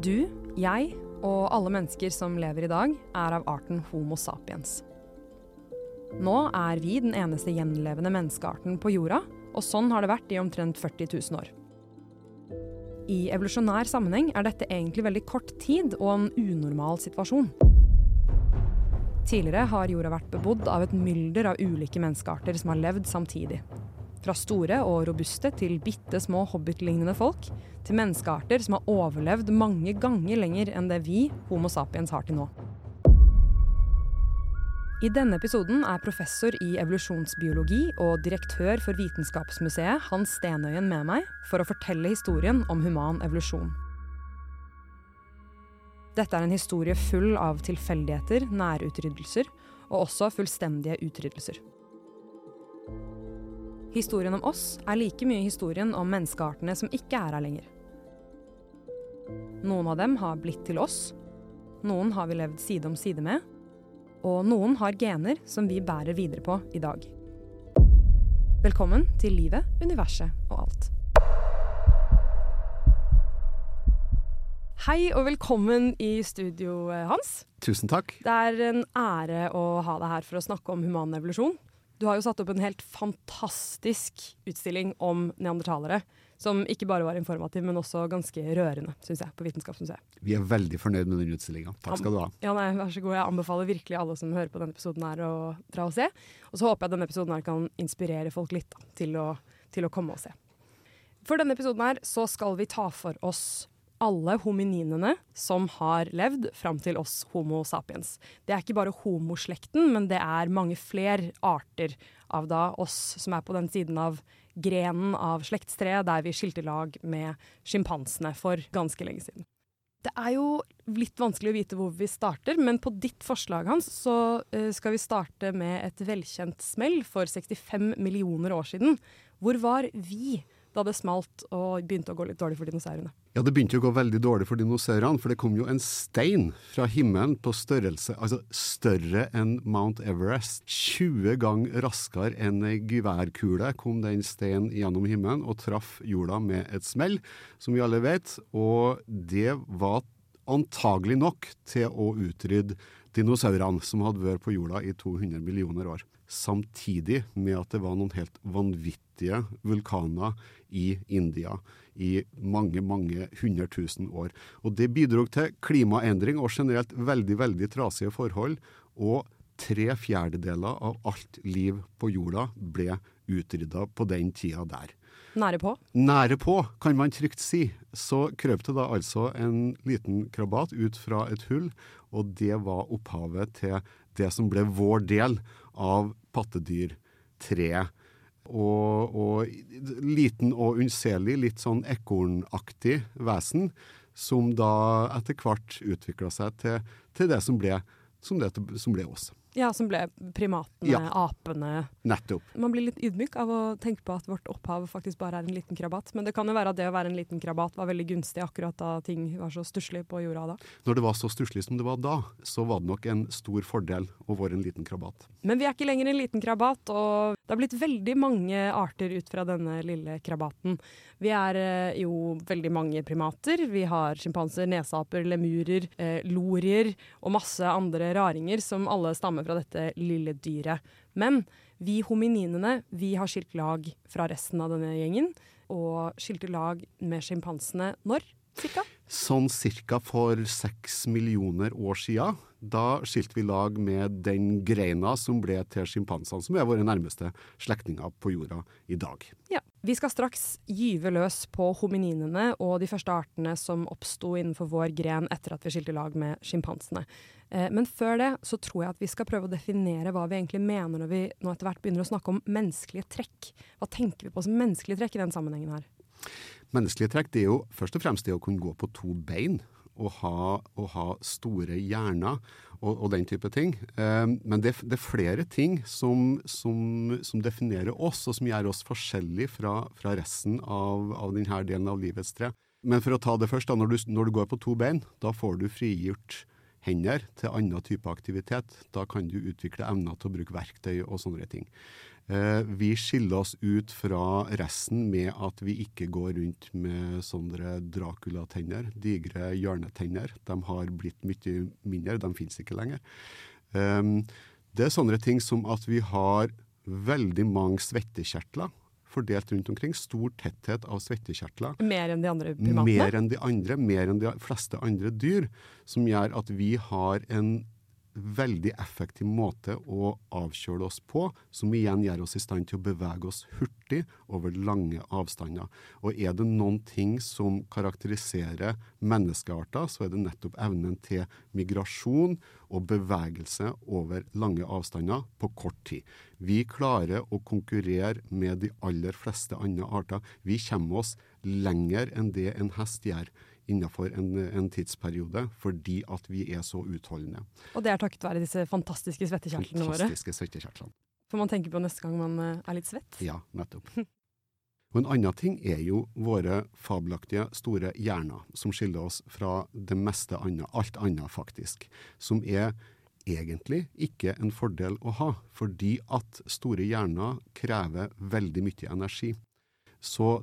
Du, jeg og alle mennesker som lever i dag, er av arten Homo sapiens. Nå er vi den eneste gjenlevende menneskearten på jorda, og sånn har det vært i omtrent 40 000 år. I evolusjonær sammenheng er dette egentlig veldig kort tid og en unormal situasjon. Tidligere har jorda vært bebodd av et mylder av ulike menneskearter som har levd samtidig. Fra store og robuste til bitte små hobbitlignende folk, til menneskearter som har overlevd mange ganger lenger enn det vi, Homo sapiens, har til nå. I denne episoden er professor i evolusjonsbiologi og direktør for Vitenskapsmuseet Hans Stenøyen med meg for å fortelle historien om human evolusjon. Dette er en historie full av tilfeldigheter, nærutryddelser og også fullstendige utryddelser. Historien om oss er like mye historien om menneskeartene som ikke er her lenger. Noen av dem har blitt til oss, noen har vi levd side om side med, og noen har gener som vi bærer videre på i dag. Velkommen til livet, universet og alt. Hei og velkommen i studio, Hans. Tusen takk. Det er en ære å ha deg her for å snakke om human evolusjon. Du har jo satt opp en helt fantastisk utstilling om neandertalere. Som ikke bare var informativ, men også ganske rørende, syns jeg, på Vitenskapsmuseet. Vi er veldig fornøyd med den utstillinga. Takk skal du ha. Ja, nei, vær så god. Jeg anbefaler virkelig alle som hører på denne episoden her å dra og se. Og så håper jeg denne episoden her kan inspirere folk litt da, til, å, til å komme og se. For denne episoden her så skal vi ta for oss alle homininene som har levd fram til oss Homo sapiens. Det er ikke bare homoslekten, men det er mange flere arter av da oss som er på den siden av grenen av slektstreet der vi skilte lag med sjimpansene for ganske lenge siden. Det er jo litt vanskelig å vite hvor vi starter, men på ditt forslag Hans, så uh, skal vi starte med et velkjent smell for 65 millioner år siden. Hvor var vi da det smalt og begynte å gå litt dårlig for dinosaurene. Ja, det begynte å gå veldig dårlig for dinosaurene, for det kom jo en stein fra himmelen på størrelse, altså større enn Mount Everest. 20 ganger raskere enn ei geværkule kom den steinen gjennom himmelen og traff jorda med et smell, som vi alle vet, og det var antagelig nok til å utrydde dinosaurene som hadde vært på jorda i 200 millioner år. Samtidig med at det var noen helt vanvittige vulkaner i India i mange, mange hundre tusen år. Og det bidro til klimaendring og generelt veldig, veldig trasige forhold. Og tre fjerdedeler av alt liv på jorda ble utrydda på den tida der. Nære på? Nære på, kan man trygt si. Så krøp det da altså en liten krabat ut fra et hull, og det var opphavet til det som ble vår del av pattedyrtreet og, og liten og unnselig, litt sånn ekornaktig vesen, som da etter hvert utvikla seg til, til, det som ble, som, det, som ble oss. Ja, som ble primatene, ja. apene. Nettopp. Man blir litt ydmyk av å tenke på at vårt opphav faktisk bare er en liten krabat. Men det kan jo være at det å være en liten krabat var veldig gunstig akkurat da ting var så stusslig på jorda da. Når det var så stusslig som det var da, så var det nok en stor fordel å være en liten krabat. Men vi er ikke lenger en liten krabat, og det har blitt veldig mange arter ut fra denne lille krabaten. Vi er eh, jo veldig mange primater. Vi har sjimpanser, nesaper, lemurer, eh, lorier og masse andre raringer som alle stammer kommer fra dette lille dyret. Men vi homininene vi har skilt lag fra resten av denne gjengen. Og skilte lag med sjimpansene når? Cirka? Sånn cirka for seks millioner år sia. Da skilte vi lag med den greina som ble til sjimpansene, som er våre nærmeste slektninger på jorda i dag. Ja. Vi skal straks gyve løs på homininene og de første artene som oppsto innenfor vår gren etter at vi skilte lag med sjimpansene. Eh, men før det så tror jeg at vi skal prøve å definere hva vi egentlig mener når vi nå etter hvert begynner å snakke om menneskelige trekk. Hva tenker vi på som menneskelige trekk i den sammenhengen her? Menneskelige trekk det er jo først og fremst det å kunne gå på to bein. Og ha, ha store hjerner og, og, den type ting. Eh, men det, det, er flere ting som, som, som, definerer oss, og som gjør oss forskjellige fra, fra resten av, av, denne delen av livets tre. Men for å ta det først, da, når, du, når du går på to bein, da får du frigjort hender til annen type aktivitet. Da kan du utvikle evner til å bruke verktøy og sånne ting. Eh, vi skiller oss ut fra resten med at vi ikke går rundt med sånne Dracula-tenner, digre hjørnetenner. De har blitt mye mindre, de finnes ikke lenger. Um, det er sånne ting som at vi har veldig mange svettekjertler fordelt rundt omkring. Stor tetthet av svettekjertler. Mer enn de andre primatene? Mer enn de andre, mer enn de fleste andre dyr. Som gjør at vi har en veldig effektiv måte å avkjøle oss på, som igjen gjør oss i stand til å bevege oss hurtig over lange avstander. Og er det noen ting som karakteriserer menneskearter, så er det nettopp evnen til migrasjon og bevegelse over lange avstander på kort tid. Vi klarer å konkurrere med de aller fleste andre arter. Vi kommer oss lenger enn det en hest gjør innenfor en, en, tidsperiode, fordi at vi er så utholdende. Og det er takket være disse fantastiske svettekjertlene våre? Fantastiske svettekjertlene. For man tenker på neste gang man eh, er litt svett? Ja, nettopp. Og En annen ting er jo våre fabelaktige store hjerner, som skiller oss fra det meste annet, alt annet faktisk. Som er egentlig ikke en fordel å ha, fordi at store hjerner krever veldig mye energi. Så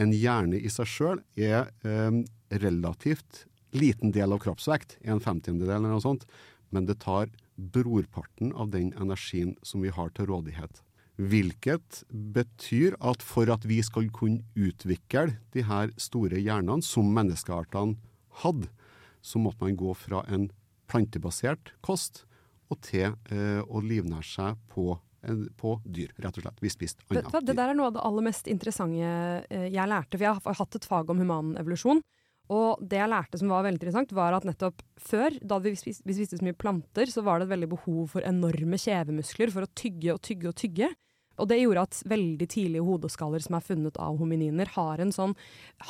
en hjerne i seg sjøl er eh, relativt liten del av kroppsvekt, en femtiendedel eller noe sånt, men det tar brorparten av den energien som vi har til rådighet. Hvilket betyr at for at vi skal kunne utvikle de her store hjernene som menneskeartene hadde, så måtte man gå fra en plantebasert kost og til eh, å livnære seg på på dyr, rett og slett. Vi spiste annet det, det, der er noe av det aller mest interessante eh, jeg lærte, for jeg har hatt et fag om humanevolusjon. Og det jeg lærte som var veldig interessant, var at nettopp før, da vi spiste, vi spiste så mye planter, så var det et veldig behov for enorme kjevemuskler for å tygge og tygge og tygge. Og det gjorde at veldig tidlige hodeskaller som er funnet av homininer, har en sånn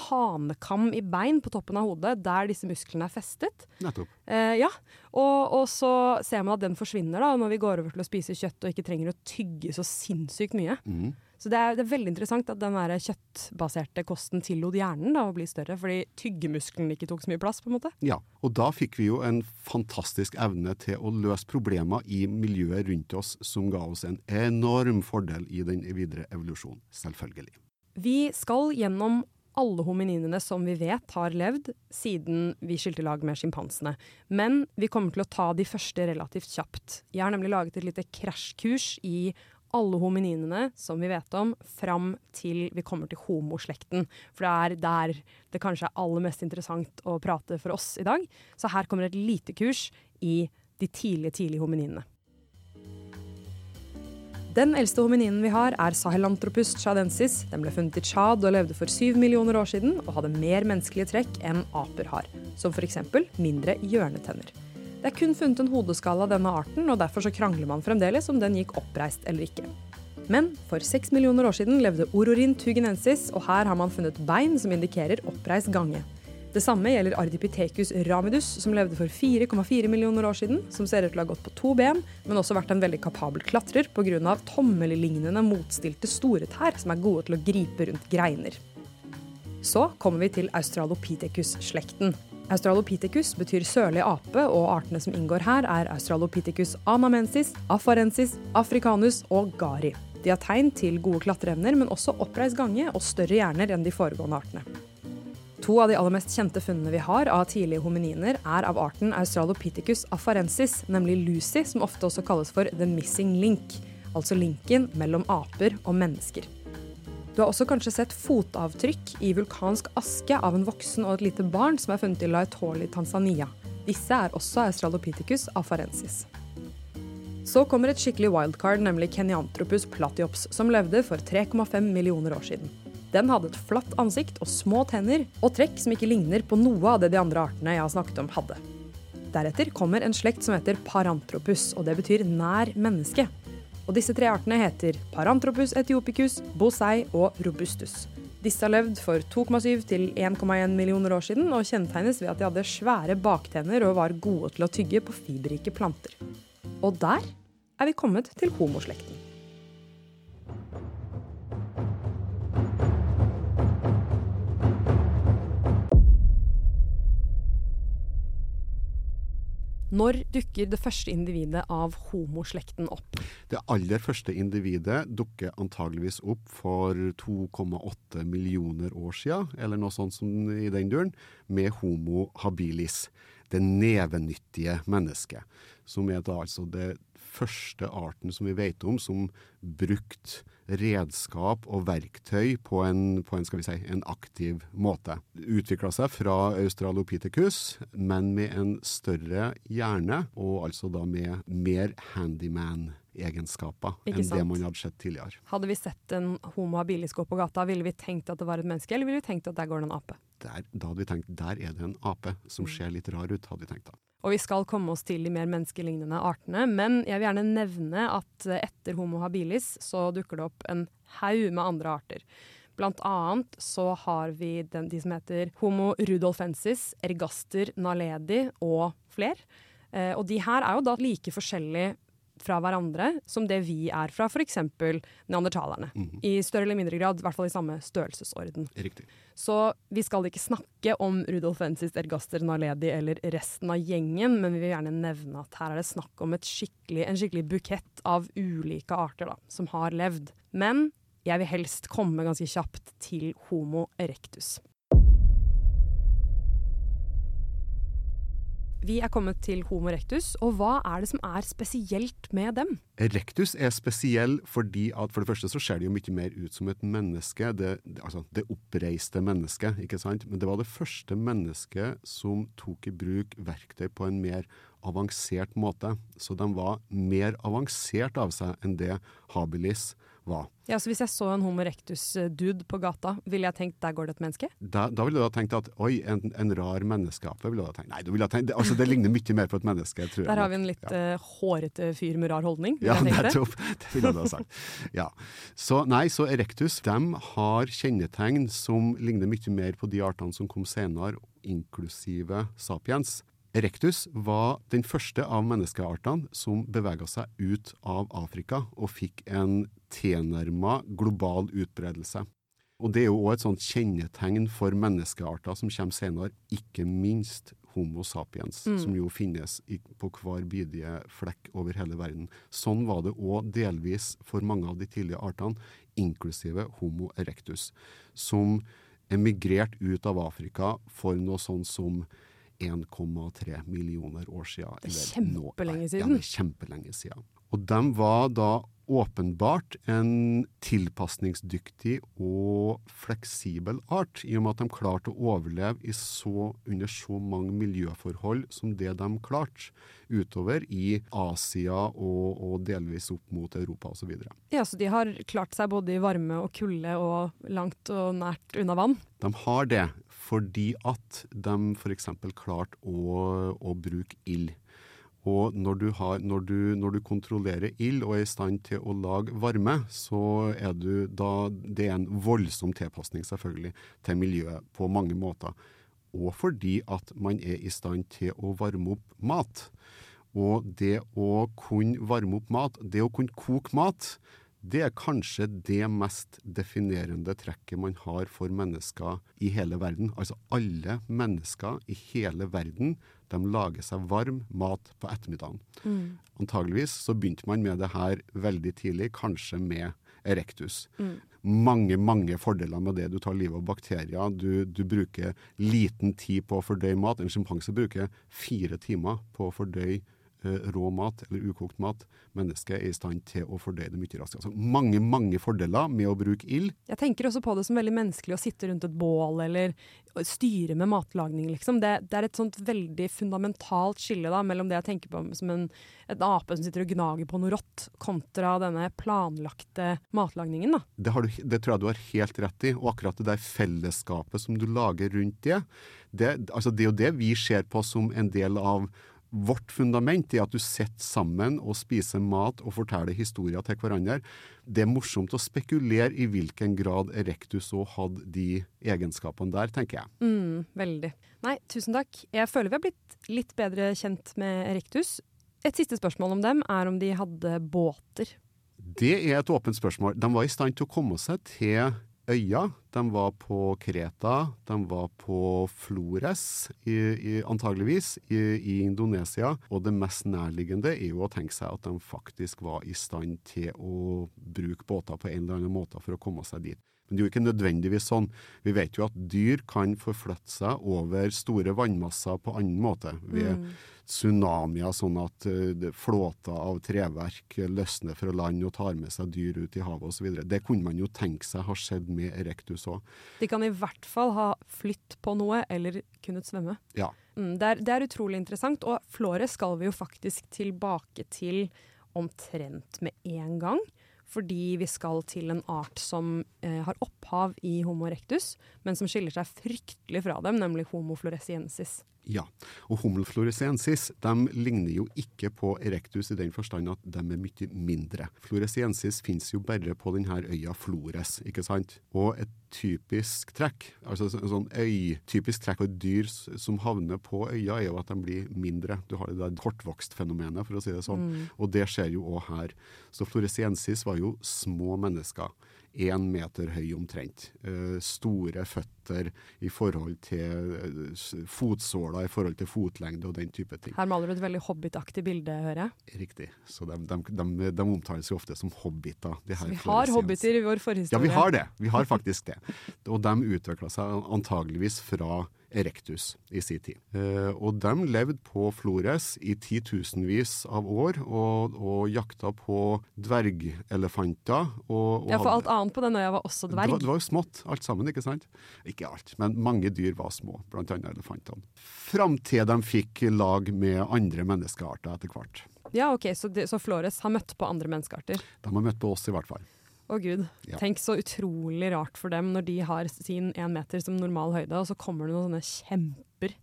hanekam i bein på toppen av hodet der disse musklene er festet. Nettopp. Eh, ja, og, og, så ser man at den forsvinner da, når vi går over til å spise kjøtt og ikke trenger å tygge så sinnssykt mye. Mm. Så det er, det er, veldig interessant at den der kjøttbaserte kosten tillot hjernen da, å bli større, fordi tyggemuskelen ikke tok så mye plass. på en måte. Ja, og da fikk vi jo en fantastisk evne til å løse problemer i miljøet rundt oss, som ga oss en enorm fordel i den videre evolusjonen, selvfølgelig. Vi skal gjennom alle homininene som vi vet har levd siden vi skilte lag med sjimpansene. Men vi kommer til å ta de første relativt kjapt. Jeg har nemlig laget et lite krasjkurs i alle homininene som vi vet om, fram til vi kommer til homoslekten. For det er der det kanskje er aller mest interessant å prate for oss i dag. Så her kommer et lite kurs i de tidlige, tidlige homininene. Den eldste homininen vi har, er sahelantropus chadensis. Den ble funnet i Tsjad og levde for syv millioner år siden, og hadde mer menneskelige trekk enn aper har, som f.eks. mindre hjørnetenner. Det er kun funnet en hodeskalle av denne arten, og derfor så krangler man fremdeles om den gikk oppreist eller ikke. Men for seks millioner år siden levde ororin tugenensis, og her har man funnet bein som indikerer oppreist gange. Det samme gjelder Ardipithecus ramidus, som levde for 4,4 millioner år siden, som ser ut til å ha gått på to ben, men også vært en veldig kapabel klatrer pga. tommellignende motstilte store tær som er gode til å gripe rundt greiner. Så kommer vi til Australopithecus-slekten. Australopithecus betyr sørlig ape, og artene som inngår her, er Australopithecus anamensis, afarensis, africanus og gari. De har tegn til gode klatreevner, men også oppreist gange og større hjerner enn de foregående artene. To av de aller mest kjente funnene vi har av tidlige homininer, er av arten Australopithecus afarensis, nemlig Lucy, som ofte også kalles for the missing link, altså linken mellom aper og mennesker. Du har også kanskje sett fotavtrykk i vulkansk aske av en voksen og et lite barn som er funnet i Laetoli, Tanzania. Disse er også Australopithecus afarensis. Så kommer et skikkelig wildcard, nemlig Kenyanthropus platyops, som levde for 3,5 millioner år siden. Den hadde et flatt ansikt og små tenner, og trekk som ikke ligner på noe av det de andre artene jeg har snakket om, hadde. Deretter kommer en slekt som heter Paranthropus, og det betyr nær menneske. Og disse tre artene heter Paranthropus etiopicus, bosei og robustus. Disse har levd for 2,7 til 1,1 millioner år siden og kjennetegnes ved at de hadde svære baktenner og var gode til å tygge på fiberrike planter. Og der er vi kommet til homoslekten. Når dukker det første individet av homoslekten opp? Det aller første individet dukker antageligvis opp for 2,8 millioner år siden, eller noe sånt som i den duren, med Homo habilis. Det nevenyttige mennesket. Som er da altså det første arten som vi vet om som brukte redskap og verktøy på en, på en, si, en aktiv måte. Utvikla seg fra australopithecus, men med en større hjerne, og altså da med mer handyman-egenskaper enn det man hadde sett tidligere. Hadde vi sett en homo habilis gå på gata, ville vi tenkt at det var et menneske, eller ville vi tenkt at der går det en ape? Der, da hadde vi tenkt der er det en ape som mm. ser litt rar ut, hadde vi tenkt da. Og vi skal komme oss til de mer menneskelignende artene. Men jeg vil gjerne nevne at etter Homo habilis så dukker det opp en haug med andre arter. Blant annet så har vi den, de som heter Homo rudolfensis, ergaster naledi og fler. Eh, og de her er jo da like forskjellige fra hverandre som det vi er fra f.eks. neandertalerne. Mm -hmm. I større eller mindre grad, i hvert fall i samme størrelsesorden. Riktig. Så vi skal ikke snakke om Rudolf Ensis, Ergaster Naledi eller resten av gjengen, men vi vil gjerne nevne at her er det snakk om skikkelig, en skikkelig bukett av ulike arter da, som har levd. Men jeg vil helst komme ganske kjapt til Homo erectus. Vi er kommet til Homo rectus, og hva er det som er spesielt med dem? Rectus er spesiell fordi at for det første så ser det jo mye mer ut som et menneske, det, altså det oppreiste mennesket, ikke sant. Men det var det første mennesket som tok i bruk verktøy på en mer avansert måte. Så de var mer avansert av seg enn det habilis var. Ja, så Hvis jeg så en Homo erectus-dude på gata, ville jeg tenkt der går det et menneske? Da, da ville du ha tenkt at oi, en, en rar menneskeape. ville du ha tenkt. Nei, du ville ha tenkt, altså det ligner mye mer på et menneske. tror jeg. Der har vi en litt ja. uh, hårete fyr med rar holdning. Ja, nettopp. Det ville du ha sagt. ja. Så nei, så erectus de har kjennetegn som ligner mye mer på de artene som kom senere, inklusive sapiens. Erectus var den første av menneskeartene som bevega seg ut av Afrika og fikk en tilnærma global utbredelse. Og Det er jo òg et sånt kjennetegn for menneskearter som kommer senere, ikke minst Homo sapiens, mm. som jo finnes på hver bidige flekk over hele verden. Sånn var det òg delvis for mange av de tidlige artene, inklusive Homo erectus, som emigrerte ut av Afrika for noe sånn som 1,3 millioner år siden. Det er kjempelenge siden. Ja, det er kjempelenge siden. Og de var da åpenbart en tilpasningsdyktig og fleksibel art, i og med at de klarte å overleve så, under så mange miljøforhold som det de klarte, utover i Asia og, og delvis opp mot Europa osv. Ja, så de har klart seg både i varme og kulde og langt og nært unna vann? De har det, fordi at de f.eks. klarte å, å bruke ild. Og når du, har, når, du, når du, kontrollerer ild og er i stand til å lage varme, så er du da Det er en voldsom tilpasning, selvfølgelig, til miljøet på mange måter. Og fordi at man er i stand til å varme opp mat. Og det å kunne varme opp mat, det å kunne koke mat, det er kanskje det mest definerende trekket man har for mennesker i hele verden. Altså alle mennesker i hele verden de lager seg varm mat på ettermiddagen. Mm. Antageligvis så begynte man med det her veldig tidlig, kanskje med erectus. Mm. Mange mange fordeler med det. Du tar livet av bakterier. Du, du, bruker liten tid på å fordøye mat. En sjimpanse bruker fire timer på å fordøye Eh, rå mat eller ukokt mat. Mennesket er i stand til å fordøye det mye raskere. Altså mange mange fordeler med å bruke ild. Jeg tenker også på det som veldig menneskelig å sitte rundt et bål eller styre med matlagning. Liksom. Det, det, er et sånt veldig fundamentalt skille da, mellom det jeg tenker på som en, et ape som sitter og gnager på noe rått, kontra denne planlagte matlagningen. Da. Det, du, det tror jeg du har helt rett i. Og akkurat det der fellesskapet som du lager rundt det, det, altså det er jo det vi ser på som en del av vårt fundament er at du sitter sammen og spiser mat og forteller historier til hverandre. Det er morsomt å spekulere i hvilken grad Erectus òg hadde de egenskapene der, tenker jeg. Mm, veldig. Nei, tusen takk. Jeg føler vi har blitt litt bedre kjent med Erectus. Et siste spørsmål om dem er om de hadde båter. Det er et åpent spørsmål. De var i stand til å komme seg til øyer. De var på Kreta, de var på Flores, i, i, antageligvis, i, i, Indonesia. Og det mest nærliggende er jo å tenke seg at de faktisk var i stand til å bruke båter på en eller annen måte for å komme seg dit. Men det er jo ikke nødvendigvis sånn. Vi vet jo at dyr kan forflytte seg over store vannmasser på annen måte. Ved mm. tsunamier, sånn at uh, flåter av treverk løsner fra land og tar med seg dyr ut i havet osv. Det kunne man jo tenke seg har skjedd med erectus òg. De kan i hvert fall ha flytt på noe eller kunnet svømme. Ja. Mm, det, er, det er utrolig interessant. Og Flåret skal vi jo faktisk tilbake til omtrent med en gang fordi vi skal til en art som eh, har opphav i Homo erectus, men som skiller seg fryktelig fra dem, nemlig Homo floresiensis. Ja, og hummelfloresiensis de ligner jo ikke på erectus i den forstand at de er mye mindre. Floresiensis finnes jo bare på denne øya Flores, ikke sant? Og et typisk trekk, altså en sånn øytypisk trekk av dyr som havner på øya, er jo at de blir mindre. Du har det der kortvokstfenomenet, for å si det sånn. Mm. Og det skjer jo òg her. Så floresiensis var jo små mennesker én meter høy omtrent. Uh, store føtter i forhold til uh, fotsåler, i forhold til fotlengde og den type ting. Her maler du et veldig hobbitaktig bilde, hører jeg. Riktig. Så de, de, de, de omtales jo ofte som hobbiter. Så vi har hobbiter i vår forhistorie? Ja, vi har det. Vi har faktisk det. Og de utvikla seg antageligvis fra erectus i sin tid. Eh, og de levde på Flores i titusenvis av år og, og jakta på dvergelefanter. Og, og ja, for alt annet på den øya var også dverg? Det var, det var jo smått, alt sammen, ikke sant? Ikke alt, men mange dyr var små, blant annet elefantene. Fram til de fikk lag med andre menneskearter etter hvert. Ja, ok, så, de, så Flores har møtt på andre menneskearter? De har møtt på oss, i hvert fall. Å gud. Ja. Tenk så utrolig rart for dem når de har sin én meter som normal høyde, og så kommer det noen sånne kjemper.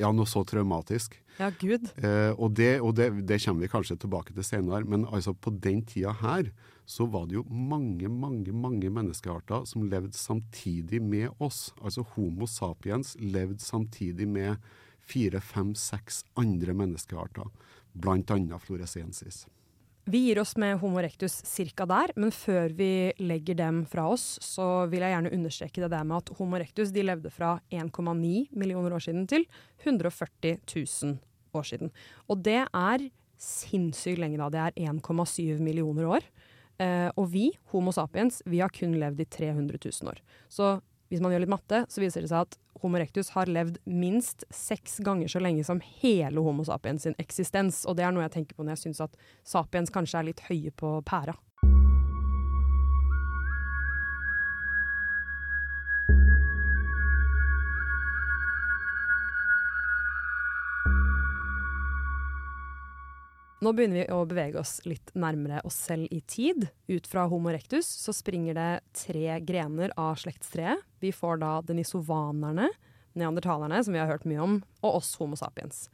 Ja, noe så traumatisk. Ja, gud. Eh, og det, og det, det, kommer vi kanskje tilbake til senere, men altså på den tida her så var det jo mange, mange mange menneskearter som levde samtidig med oss. Altså Homo sapiens levde samtidig med fire, fem, seks andre menneskearter, blant annet floresiensis. Vi gir oss med Homo erectus ca. der, men før vi legger dem fra oss, så vil jeg gjerne understreke det der med at Homo erectus de levde fra 1,9 millioner år siden til 140 000 år siden. Og det er sinnssykt lenge, da. Det er 1,7 millioner år. Eh, og vi, Homo sapiens, vi har kun levd i 300 000 år. Så hvis man gjør litt matte, så viser det seg at Homo erectus har levd minst seks ganger så lenge som hele Homo sapiens sin eksistens. Og det er noe jeg tenker på når jeg syns at sapiens kanskje er litt høye på pæra. Begynner vi å bevege oss litt nærmere oss selv i tid. Ut fra Homo rectus så springer det tre grener av slektstreet. Vi får da denisovanerne, neandertalerne, som vi har hørt mye om, og oss Homo sapiens.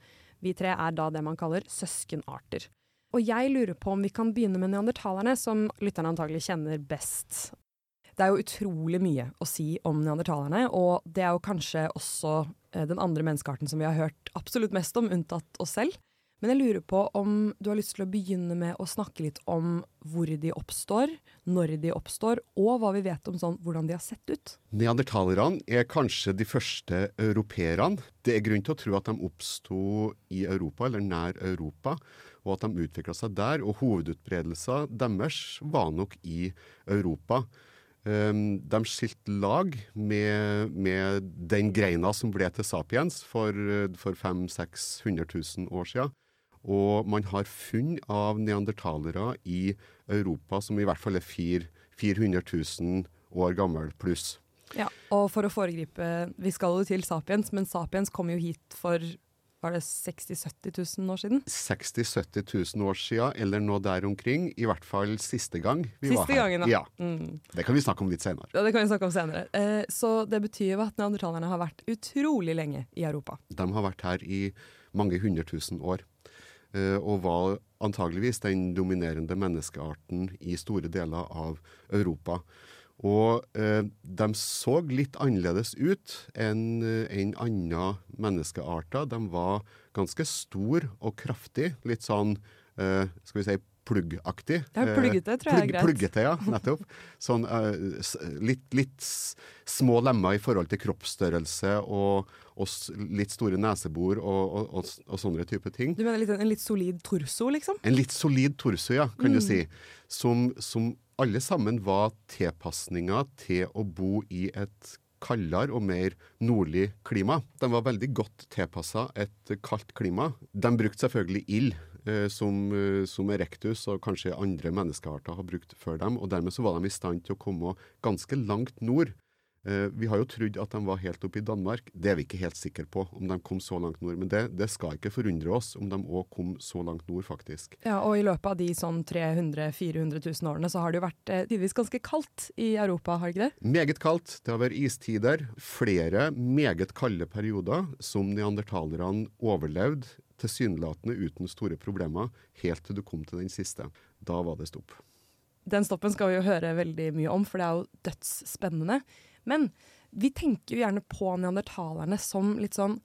Vi tre er da det man kaller søskenarter. Og jeg lurer på om vi kan begynne med neandertalerne, som lytterne antagelig kjenner best. Det er jo utrolig mye å si om neandertalerne, og det er jo kanskje også eh, den andre menneskearten som vi har hørt absolutt mest om, unntatt oss selv. Men jeg lurer på om du har lyst til å begynne med å snakke litt om hvor de oppstår, når de oppstår, og hva vi vet om sånn, hvordan de har sett ut. Neandertalerne er kanskje de første europeerne. Det er grunn til å tro at de oppsto i Europa, eller nær Europa, og at de utvikla seg der. Og hovedutbredelsen deres var nok i Europa. Um, de skilte lag med, med, den greina som ble til sapiens for, for 500 600 000 år siden. Og man har funn av neandertalere i Europa som i hvert fall er 400 000 år gammel pluss. Ja, og for å foregripe Vi skal jo til sapiens, men sapiens kom jo hit for var det 60 000-70 000 år siden? 60 000-70 000 år siden, eller noe der omkring. I hvert fall siste gang vi siste var her. Gangen, da. Ja. Mm. Det kan vi snakke om litt senere. Ja, det kan vi snakke om senere. Eh, så det betyr jo at neandertalerne har vært utrolig lenge i Europa. De har vært her i mange hundre tusen år. Eh, og var antageligvis den dominerende menneskearten i store deler av Europa. Og eh, de så litt annerledes ut enn en andre menneskearter. De var ganske stor og kraftig. Litt sånn eh, skal vi si pluggaktig. Ja, pluggete tror jeg er greit. Pluggete, ja, nettopp. Sånn uh, litt, litt, små lemmer i forhold til kroppsstørrelse og, og litt store nesebor og, og, og, sånne type ting. Du mener litt, en litt solid torso, liksom? En litt solid torso, ja, kan mm. du si. Som, som alle sammen var tilpasninger til å bo i et kaldere og mer nordlig klima. De var veldig godt tilpassa et kaldt klima. De brukte selvfølgelig ild, eh, som, eh, som, Erectus og kanskje andre menneskearter har brukt før dem. og Dermed så var de i stand til å komme ganske langt nord Eh, vi har jo trodd at de var helt oppe i Danmark. Det er vi ikke helt sikre på, om de kom så langt nord. Men det, det skal ikke forundre oss om de òg kom så langt nord, faktisk. Ja, Og i løpet av de sånn 300 400 000 årene så har det jo vært eh, tidvis ganske kaldt i Europa, har det ikke det? Meget kaldt. Det har vært istider. Flere meget kalde perioder som neandertalerne overlevde tilsynelatende uten store problemer, helt til du kom til den siste. Da var det stopp. Den stoppen skal vi jo høre veldig mye om, for det er jo dødsspennende. Men vi tenker jo gjerne på neandertalerne som litt sånn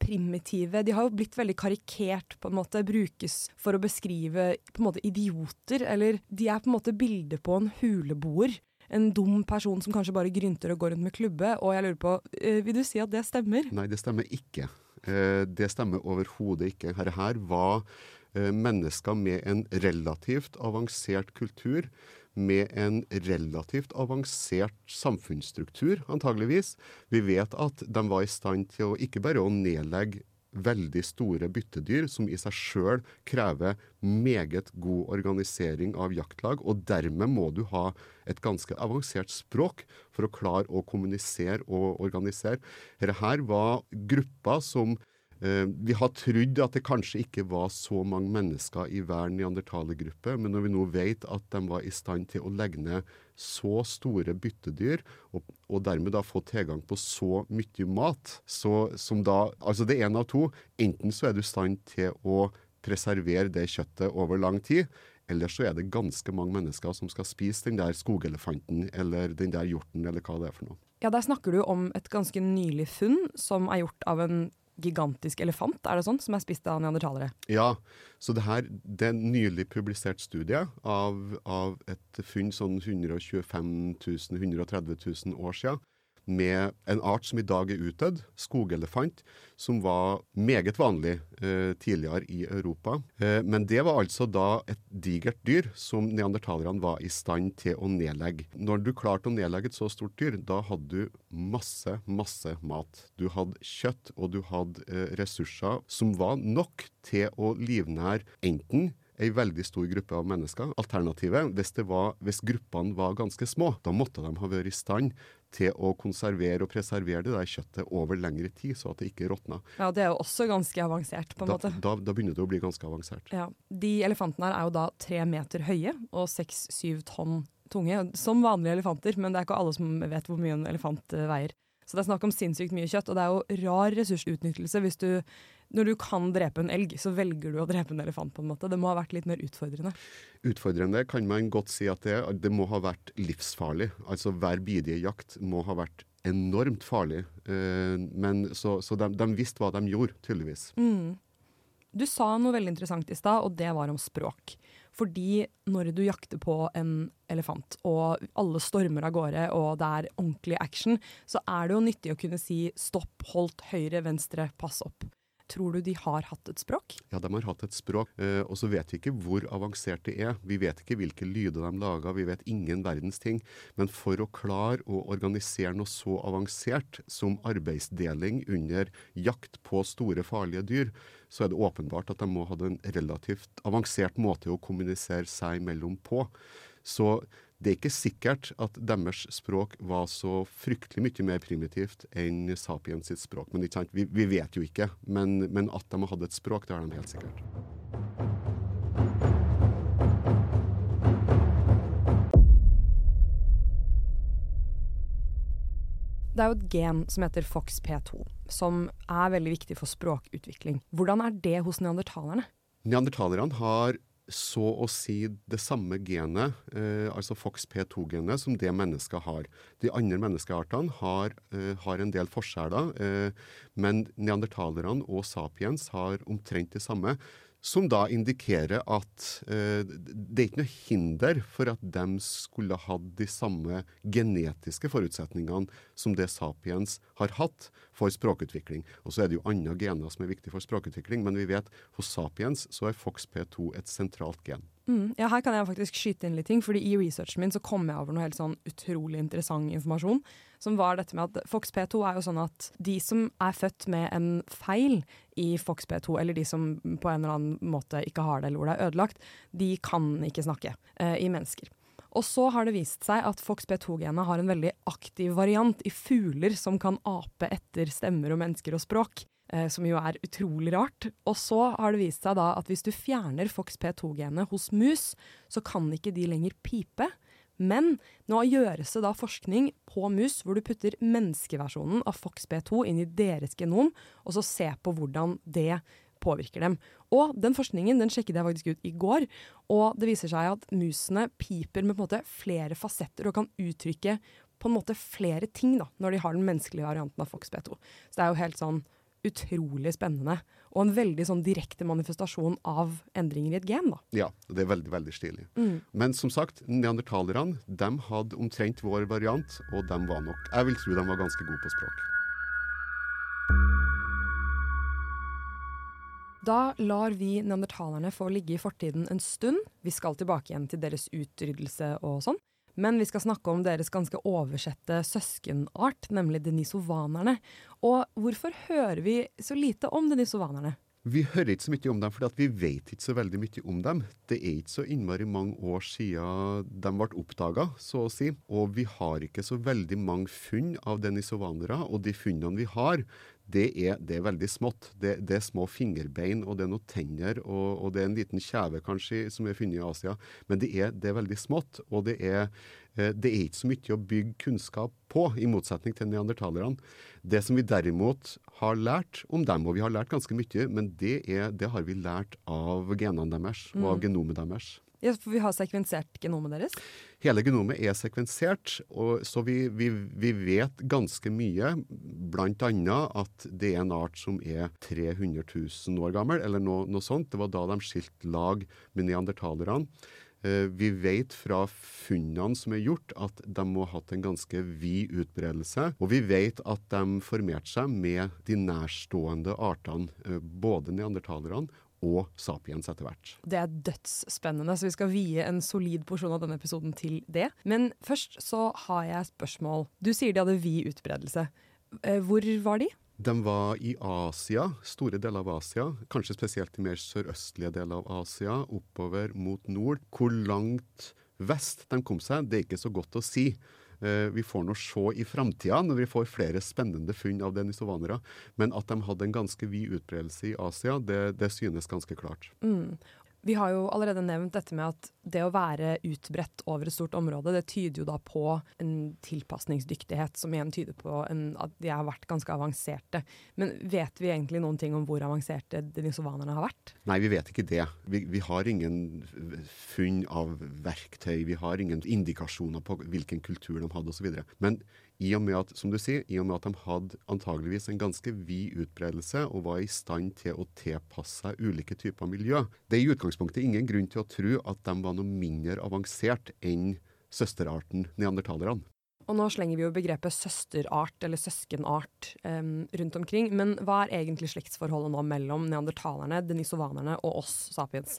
primitive. De har jo blitt veldig karikert, på en måte. Brukes for å beskrive på en måte idioter. Eller de er på en måte bilder på en huleboer. En dum person som kanskje bare grynter og går rundt med klubbe. Og jeg lurer på, uh, vil du si at det stemmer? Nei, det stemmer ikke. Uh, det stemmer overhodet ikke. Her, her var uh, mennesker med en relativt avansert kultur med en relativt avansert samfunnsstruktur, antageligvis. Vi vet at de var i stand til å ikke bare å nedlegge veldig store byttedyr, som i seg sjøl krever meget god organisering av jaktlag. Og dermed må du ha et ganske avansert språk for å klare å kommunisere og organisere. Dette var grupper som vi har trodd at det kanskje ikke var så mange mennesker i hver neandertalergruppe, men når vi nå vet at de var i stand til å legge ned så store byttedyr, og, og dermed da få tilgang på så mye mat, så som da Altså det er én av to. Enten så er du i stand til å preservere det kjøttet over lang tid, eller så er det ganske mange mennesker som skal spise den der skogelefanten eller den der hjorten, eller hva det er for noe. Ja, Der snakker du om et ganske nylig funn som er gjort av en gigantisk elefant, er det sånn, som er spist av neandertalere? Ja, så det her det er en nylig publisert studie av, av et funn sånn 125 000-130 000 år siden med en art som i dag er utdødd, skogelefant, som var meget vanlig eh, tidligere i Europa. Eh, men det var altså da et digert dyr som neandertalerne var i stand til å nedlegge. Når du klarte å nedlegge et så stort dyr, da hadde du masse, masse mat. Du hadde kjøtt, og du hadde eh, ressurser som var nok til å livnære enten ei veldig stor gruppe av mennesker. Alternativet, hvis, var, hvis gruppene var ganske små, da måtte de ha vært i stand til å konservere og preservere det der kjøttet over lengre tid, så at det ikke råtna. Ja, det er jo også ganske avansert, på en da, måte. Da, da, begynner det å bli ganske avansert. Ja. De elefantene her er jo da tre meter høye og seks-syv tonn tunge. Som vanlige elefanter, men det er ikke alle som vet hvor mye en elefant eh, veier. Så det er snakk om sinnssykt mye kjøtt, og det er jo rar ressursutnyttelse hvis du når du kan drepe en elg, så velger du å drepe en elefant. på en måte. Det må ha vært litt mer utfordrende. Utfordrende kan man godt si at det Det må ha vært livsfarlig. Altså hver bidige jakt må ha vært enormt farlig. Eh, men så, så de, de, visste hva de gjorde, tydeligvis. Mm. Du sa noe veldig interessant i stad, og det var om språk. Fordi når du jakter på en elefant, og alle stormer av gårde, og det er ordentlig action, så er det jo nyttig å kunne si stopp, holdt, høyre, venstre, pass opp. Tror du de har hatt et språk? Ja, de har hatt et språk. Eh, og så vet vi ikke hvor avansert det er. Vi vet ikke hvilke lyder de lager, vi vet ingen verdens ting. Men for å klare å organisere noe så avansert som arbeidsdeling under jakt på store, farlige dyr, så er det åpenbart at de må ha en relativt avansert måte å kommunisere seg imellom på. Så det er ikke sikkert at deres språk var så fryktelig mye mer primitivt enn sapiens sitt språk. Men vi, vi, vet jo ikke. Men, men, at de hadde et språk, det har de helt sikkert. Det er jo et gen som heter FOXP2, som er veldig viktig for språkutvikling. Hvordan er det hos neandertalerne? Neandertalerne har så å si det samme genet, eh, altså FOXP2-genet, som det mennesket har. De andre menneskeartene har, eh, har en del forskjeller, eh, men neandertalerne og sapiens har omtrent det samme. Som da indikerer at eh, det er ikke noe hinder for at de skulle hatt de samme genetiske forutsetningene som det sapiens har hatt for språkutvikling. Og så er det jo andre gener som er viktige for språkutvikling, men vi vet hos sapiens så er FOXP2 et sentralt gen. Mm, ja, her kan jeg faktisk skyte inn litt ting, fordi i researchen min så kom jeg over noe helt sånn utrolig interessant informasjon. Som var dette med at FOXP2 er jo sånn at de som er født med en feil i Fox P2, eller de som på en eller annen måte ikke har det eller hvor det er ødelagt, de kan ikke snakke eh, i mennesker. Og så har det vist seg at Fox P2-genet har en veldig aktiv variant i fugler som kan ape etter stemmer og mennesker og språk. Eh, som jo er utrolig rart. Og så har det vist seg da at hvis du fjerner Fox P2-genet hos mus, så kan ikke de lenger pipe. Men nå gjøres det da forskning på mus hvor du putter menneskeversjonen av FOXB2 inn i deres genom, og så se på hvordan det påvirker dem. Og den forskningen den sjekket jeg faktisk ut i går, og det viser seg at musene piper med på en måte flere fasetter og kan uttrykke på en måte flere ting da, når de har den menneskelige varianten av FOXB2. Så det er jo helt sånn utrolig spennende. Og en veldig sånn direkte manifestasjon av endringer i et gen. da. Ja, det er veldig veldig stilig. Mm. Men som sagt, neandertalerne de hadde omtrent vår variant, og de var nok Jeg vil tro de var ganske gode på språk. Da lar vi neandertalerne få ligge i fortiden en stund. Vi skal tilbake igjen til deres utryddelse og sånn. Men vi skal snakke om deres ganske oversette søskenart, nemlig denisovanerne. Og hvorfor hører vi så lite om denisovanerne? Vi hører ikke så mye om dem, for vi vet ikke så veldig mye om dem. Det er ikke så innmari mange år siden de ble oppdaga, så å si. Og vi har ikke så veldig mange funn av denisovanere. Og de funnene vi har, det er, det er veldig smått. Det, det, er små fingerbein, og det er noen tenner, og, og, det er en liten kjeve kanskje som er funnet i Asia. Men det er, det er veldig smått, og det er, eh, det er ikke så mye å bygge kunnskap på, i motsetning til neandertalerne. Det som vi derimot har lært om dem, og vi har lært ganske mye, men det, er, det har vi lært av genene deres og av mm. genomet deres. Ja, for vi har sekvensert genomet deres? Hele genomet er sekvensert, så vi, vi, vi vet ganske mye. Bl.a. at det er en art som er 300 000 år gammel, eller noe, noe sånt. Det var da de skilte lag med neandertalerne. Eh, vi vet fra funnene som er gjort, at de må ha hatt en ganske vid utbredelse. Og vi vet at de formerte seg med de nærstående artene, eh, både neandertalerne og Sapiens etter hvert. Det er dødsspennende, så vi skal vie en solid porsjon av denne episoden til det. Men først så har jeg spørsmål. Du sier de hadde vid utbredelse. Eh, hvor var de? De var i Asia, store deler av Asia. Kanskje spesielt i mer sørøstlige deler av Asia, oppover mot nord. Hvor langt vest de kom seg, det er ikke så godt å si. Eh, vi får nå se i framtida, når vi får flere spennende funn av denisovanere. Men at de hadde en ganske vid utbredelse i Asia, det, det synes ganske klart. Mm. Vi har jo allerede nevnt dette med at det å være utbredt over et stort område, det tyder jo da på en tilpasningsdyktighet, som igjen tyder på en, at de har vært ganske avanserte. Men vet vi egentlig noen ting om hvor avanserte denisovanerne har vært? Nei, vi vet ikke det. Vi, vi, har ingen funn av verktøy, vi har ingen indikasjoner på hvilken kultur de hadde osv. Men i og med at, som du sier, i og med at de hadde antageligvis en ganske vid utbredelse og var i stand til å tilpasse seg ulike typer miljø. Det er i utgangspunktet ingen grunn til å tro at de var noe mindre avansert enn søsterarten neandertalerne. Og nå slenger vi jo begrepet søsterart eller søskenart um, rundt omkring. Men hva er egentlig slektsforholdet nå mellom neandertalerne, denisovanerne og oss sapiens?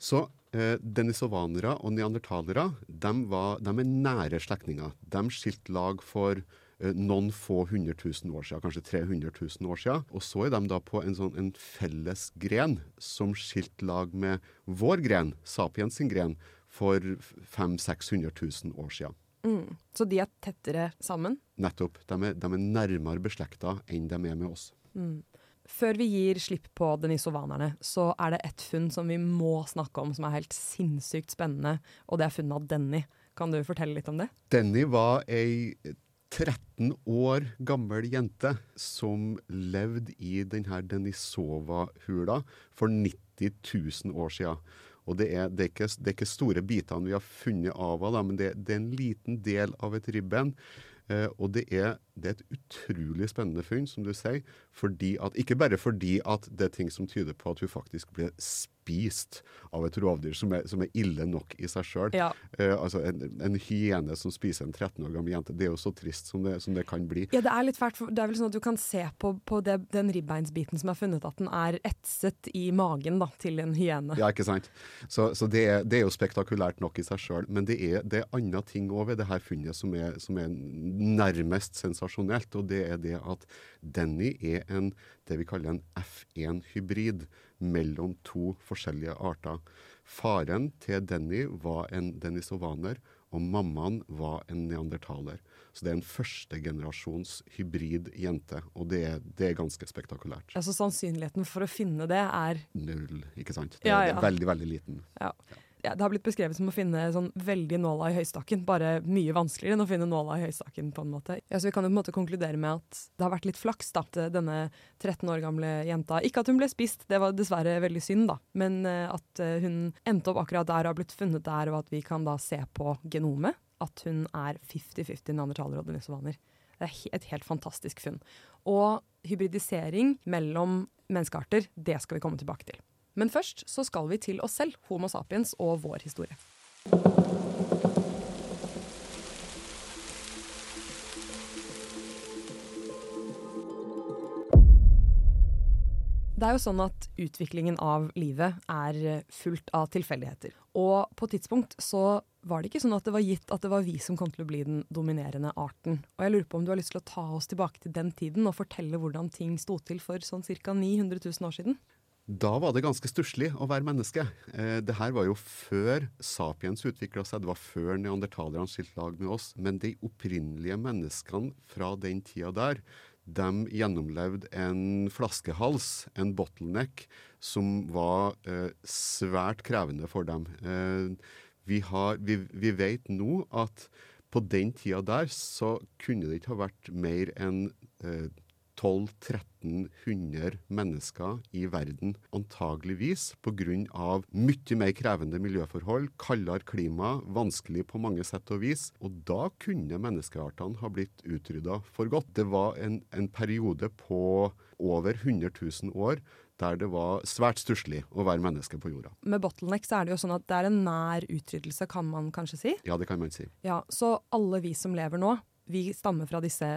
Så eh, denisovanere og neandertalere de, var, de er nære slektninger. De skilte lag for eh, noen få hundre tusen år siden, kanskje 300 000 år siden. Og så er de da på en, sånn, en felles gren som skilte lag med vår gren, sapiens sin gren, for 500 600 000 år siden. Mm. Så de er tettere sammen? Nettopp. De er, de er nærmere beslekta enn de er med oss. Mm. Før vi gir slipp på denisovanerne, så er det ett funn som vi må snakke om, som er helt sinnssykt spennende, og det er funnet av Denny. Kan du fortelle litt om det? Denny var ei 13 år gammel jente som levde i denne Denisova-hula for 90 000 år siden. Og det er, det, er ikke, det er, ikke, store bitene vi har funnet av henne, men det, det, er en liten del av et ribben. Eh, og det er det er et utrolig spennende funn, som du sier. Fordi at, ikke bare fordi at det er ting som tyder på at hun faktisk ble spist av et rovdyr som er, som er ille nok i seg sjøl. Ja. Eh, altså en, en hyene som spiser en 13 år gammel jente. Det er jo så trist som det, som det kan bli. Ja, det er litt fælt. Det er vel sånn at du kan se på, på det, den ribbeinsbiten som er funnet, at den er etset i magen da, til en hyene. Ja, ikke sant? Så, så det, er, det, er, jo spektakulært nok i seg sjøl. Men det er, det er andre ting òg ved det her funnet som er, som er nærmest sensasjonelt. Og det er det at Denny er en, det vi kaller en F1-hybrid mellom to forskjellige arter. Faren til Denny var en denisovaner, og mammaen var en neandertaler. Så det er en førstegenerasjons hybrid jente, og det er, det er, ganske spektakulært. Altså Sannsynligheten for å finne det er Null, ikke sant. Det, ja, ja. er veldig, veldig liten. Ja ja, det har blitt beskrevet som å finne sånn veldig nåla i høystakken, bare mye vanskeligere enn å finne nåla i høystakken. på en måte. Ja, så Vi kan jo på en måte konkludere med at det har vært litt flaks da, at denne 13 år gamle jenta Ikke at hun ble spist, det var dessverre veldig synd, da, men eh, at eh, hun endte opp akkurat der og har blitt funnet der, og at vi kan da se på genomet at hun er 50-50 neandertaler og denisovaner. Det er et helt fantastisk funn. Og hybridisering mellom menneskearter, det skal vi komme tilbake til. Men først så skal vi til oss selv, Homo sapiens og vår historie. Det er jo sånn at utviklingen av livet er fullt av tilfeldigheter. Og på et tidspunkt så var det ikke sånn at det var gitt at det var vi som kom til å bli den dominerende arten. Og jeg lurer på om du har lyst til å ta oss tilbake til den tiden og fortelle hvordan ting sto til for sånn ca. 900 000 år siden? Da var det ganske stusslig å være menneske. Eh, det her var jo før sapiens utvikla seg, det var før neandertalerne skilte lag med oss. Men de opprinnelige menneskene fra den tida der, de gjennomlevde en flaskehals, en bottleneck, som var eh, svært krevende for dem. Eh, vi, har, vi, vi vet nå at på den tida der så kunne det ikke ha vært mer enn eh, 1200-1300 mennesker i verden, antageligvis pga. mye mer krevende miljøforhold, kaldere klima, vanskelig på mange sett og vis. Og da kunne menneskeartene ha blitt utrydda for godt. Det var en, en periode på over 100 000 år der det var svært stusslig å være menneske på jorda. Med bottleneck så er det jo sånn at det er en nær utryddelse, kan man kanskje si? Ja, det kan man si. Ja, Så alle vi som lever nå, vi stammer fra disse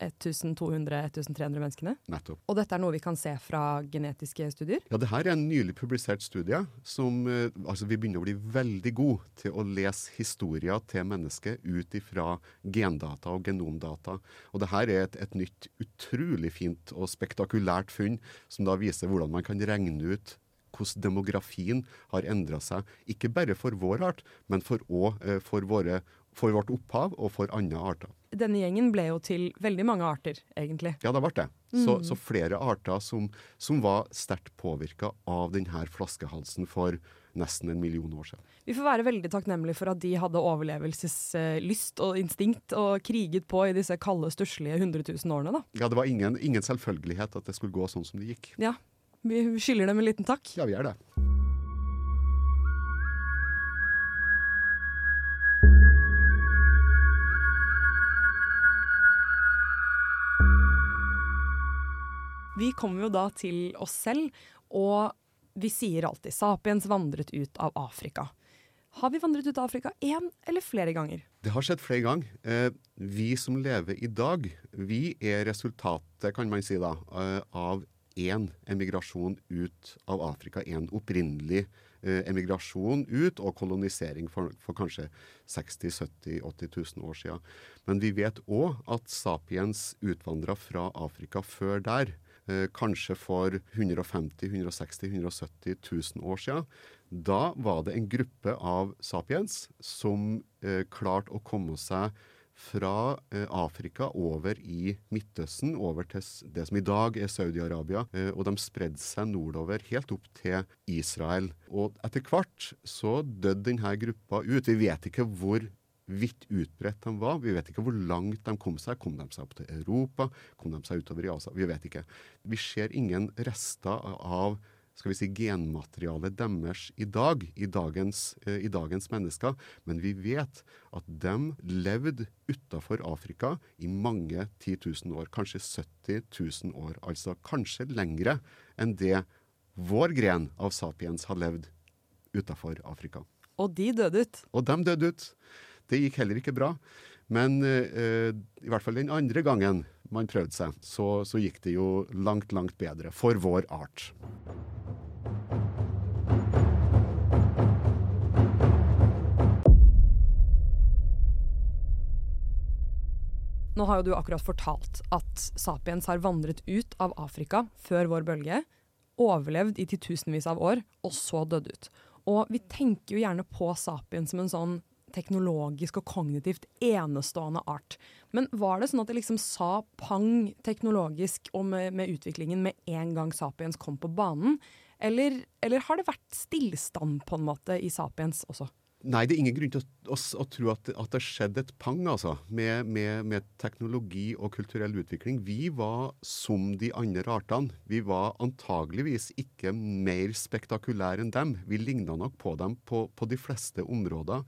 1200-1300 menneskene. Nettopp. Og dette er noe vi kan se fra genetiske studier? Ja, det her er en nylig publisert studie som eh, altså Vi begynner å bli veldig gode til å lese historier til mennesker ut ifra gendata og genomdata. Og det her er et, et nytt, utrolig fint og spektakulært funn som da viser hvordan man kan regne ut hvordan demografien har endra seg, ikke bare for vår art, men for, også, eh, for våre for vårt opphav og for andre arter. Denne gjengen ble jo til veldig mange arter, egentlig. Ja, det ble det. Mm. Så, så, flere arter som, som var sterkt påvirka av denne flaskehalsen for nesten en million år siden. Vi får være veldig takknemlige for at de hadde overlevelseslyst og instinkt og kriget på i disse kalde, stusslige 100 000 årene, da. Ja, det var ingen, ingen selvfølgelighet at det skulle gå sånn som det gikk. Ja, vi skylder dem en liten takk. Ja, vi gjør det. Vi kommer jo da til oss selv, og vi sier alltid 'Sapiens vandret ut av Afrika'. Har vi vandret ut av Afrika én eller flere ganger? Det har skjedd flere ganger. Eh, vi som lever i dag, vi er resultatet, kan man si da, eh, av én emigrasjon ut av Afrika. En opprinnelig eh, emigrasjon ut og kolonisering for, for kanskje 60 70 80 000 år siden. Men vi vet òg at sapiens utvandra fra Afrika før der. Eh, kanskje for 150 160 170 000 år siden. Da var det en gruppe av sapiens som eh, klarte å komme seg fra eh, Afrika over i Midtøsten, over til det som i dag er Saudi-Arabia. Og de spredde seg nordover, helt opp til Israel. Og etter hvert så døde denne gruppa ut. Vi vet ikke hvor vidt utbredt de var. Vi vet ikke hvor langt de kom seg. Kom de seg opp til Europa? Kom de seg utover i Asia? Vi vet ikke. Vi ser ingen rester av skal vi si, genmaterialet deres i dag, i dagens, eh, i dagens mennesker. Men vi vet at de levde utafor Afrika i mange 10 000 år, kanskje 70 000 år. Altså kanskje lengre enn det vår gren av sapiens har levd utafor Afrika. Og de døde ut. Og de døde ut. Det gikk heller ikke bra. Men eh, i hvert fall den andre gangen man prøvde seg, så, så gikk det jo langt, langt bedre for vår art. Nå har jo du akkurat fortalt at sapiens har vandret ut av Afrika før vår bølge, overlevd i titusenvis av år, og så dødd ut. Og vi tenker jo gjerne på sapiens som en sånn teknologisk og kognitivt enestående art. Men var det sånn at det liksom sa pang teknologisk og med, med utviklingen med en gang sapiens kom på banen? Eller, eller har det vært stillstand på en måte i sapiens også? Nei, det er ingen grunn til å, å, å tro at, at det skjedde et pang altså, med, med, med, teknologi og kulturell utvikling. Vi var som de andre artene. Vi var antageligvis ikke mer spektakulære enn dem. Vi ligna nok på dem på, på de fleste områder.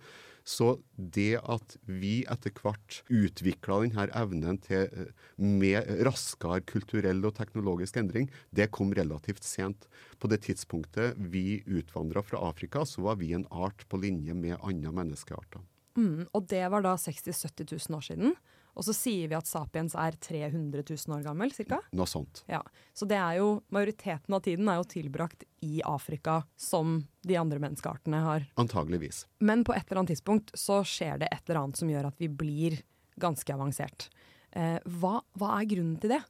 Så det at vi etter hvert utvikla denne evnen til eh, med raskere kulturell og teknologisk endring, det kom relativt sent. På det tidspunktet vi utvandra fra Afrika, så var vi en art på linje med andre menneskearter. Mm, og det var da 60 000-70 000 år siden. Og så sier vi at sapiens er 300 000 år gammel, cirka? Noe sånt. Ja. Så det er jo, majoriteten av tiden er jo tilbrakt i Afrika, som de andre menneskeartene har. Antageligvis. Men på et eller annet tidspunkt så skjer det et eller annet som gjør at vi blir ganske avansert. Eh, hva, hva er grunnen til det?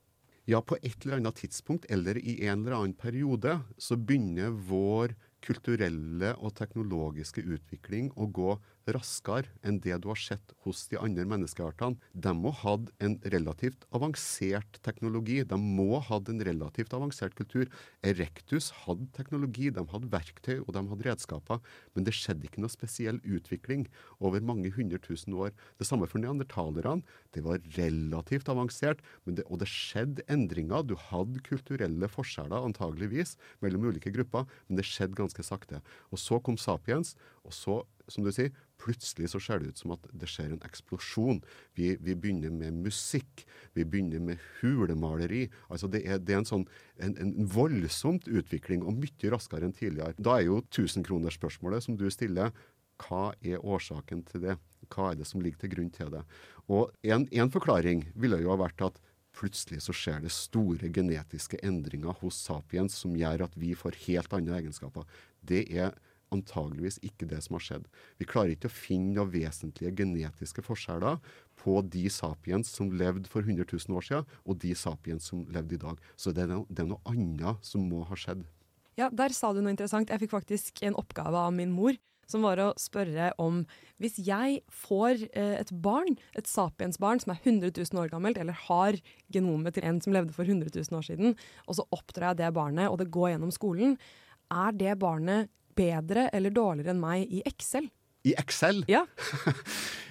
Ja, på et eller annet tidspunkt eller i en eller annen periode så begynner vår kulturelle og teknologiske utvikling å gå raskere enn det du har sett hos de andre menneskeartene. De må ha hatt en relativt avansert teknologi. De må ha hatt en relativt avansert kultur. Erectus hadde teknologi, de hadde verktøy og de hadde redskaper, men det skjedde ikke noe spesiell utvikling over mange hundre tusen år. Det samme for neandertalerne. Det var relativt avansert, det, og det skjedde endringer. Du hadde kulturelle forskjeller antageligvis mellom ulike grupper, men det skjedde ganske sakte. Og så kom sapiens, og så, som du sier, plutselig så ser det ut som at det skjer en eksplosjon. Vi, vi begynner med musikk. Vi begynner med hulemaleri. Altså det er, det er en sånn en, en, voldsomt utvikling, og mye raskere enn tidligere. Da er jo tusenkronersspørsmålet som du stiller, hva er årsaken til det? Hva er det som ligger til grunn til det? Og en, en forklaring ville jo ha vært at plutselig så skjer det store genetiske endringer hos sapiens som gjør at vi får helt andre egenskaper. Det er antageligvis ikke det som har skjedd. Vi klarer ikke å finne noen vesentlige genetiske forskjeller på de sapiens som levde for 100 000 år siden, og de sapiens som levde i dag. Så det er, noe, det er noe annet som må ha skjedd. Ja, der sa du noe interessant. Jeg fikk faktisk en oppgave av min mor. Som var å spørre om hvis jeg får eh, et barn, et sapiensbarn som er 100 000 år gammelt, eller har genomet til en som levde for 100 000 år siden, og så oppdrar jeg det barnet, og det går gjennom skolen, er det barnet bedre eller dårligere enn meg i Excel? I Excel? Ja.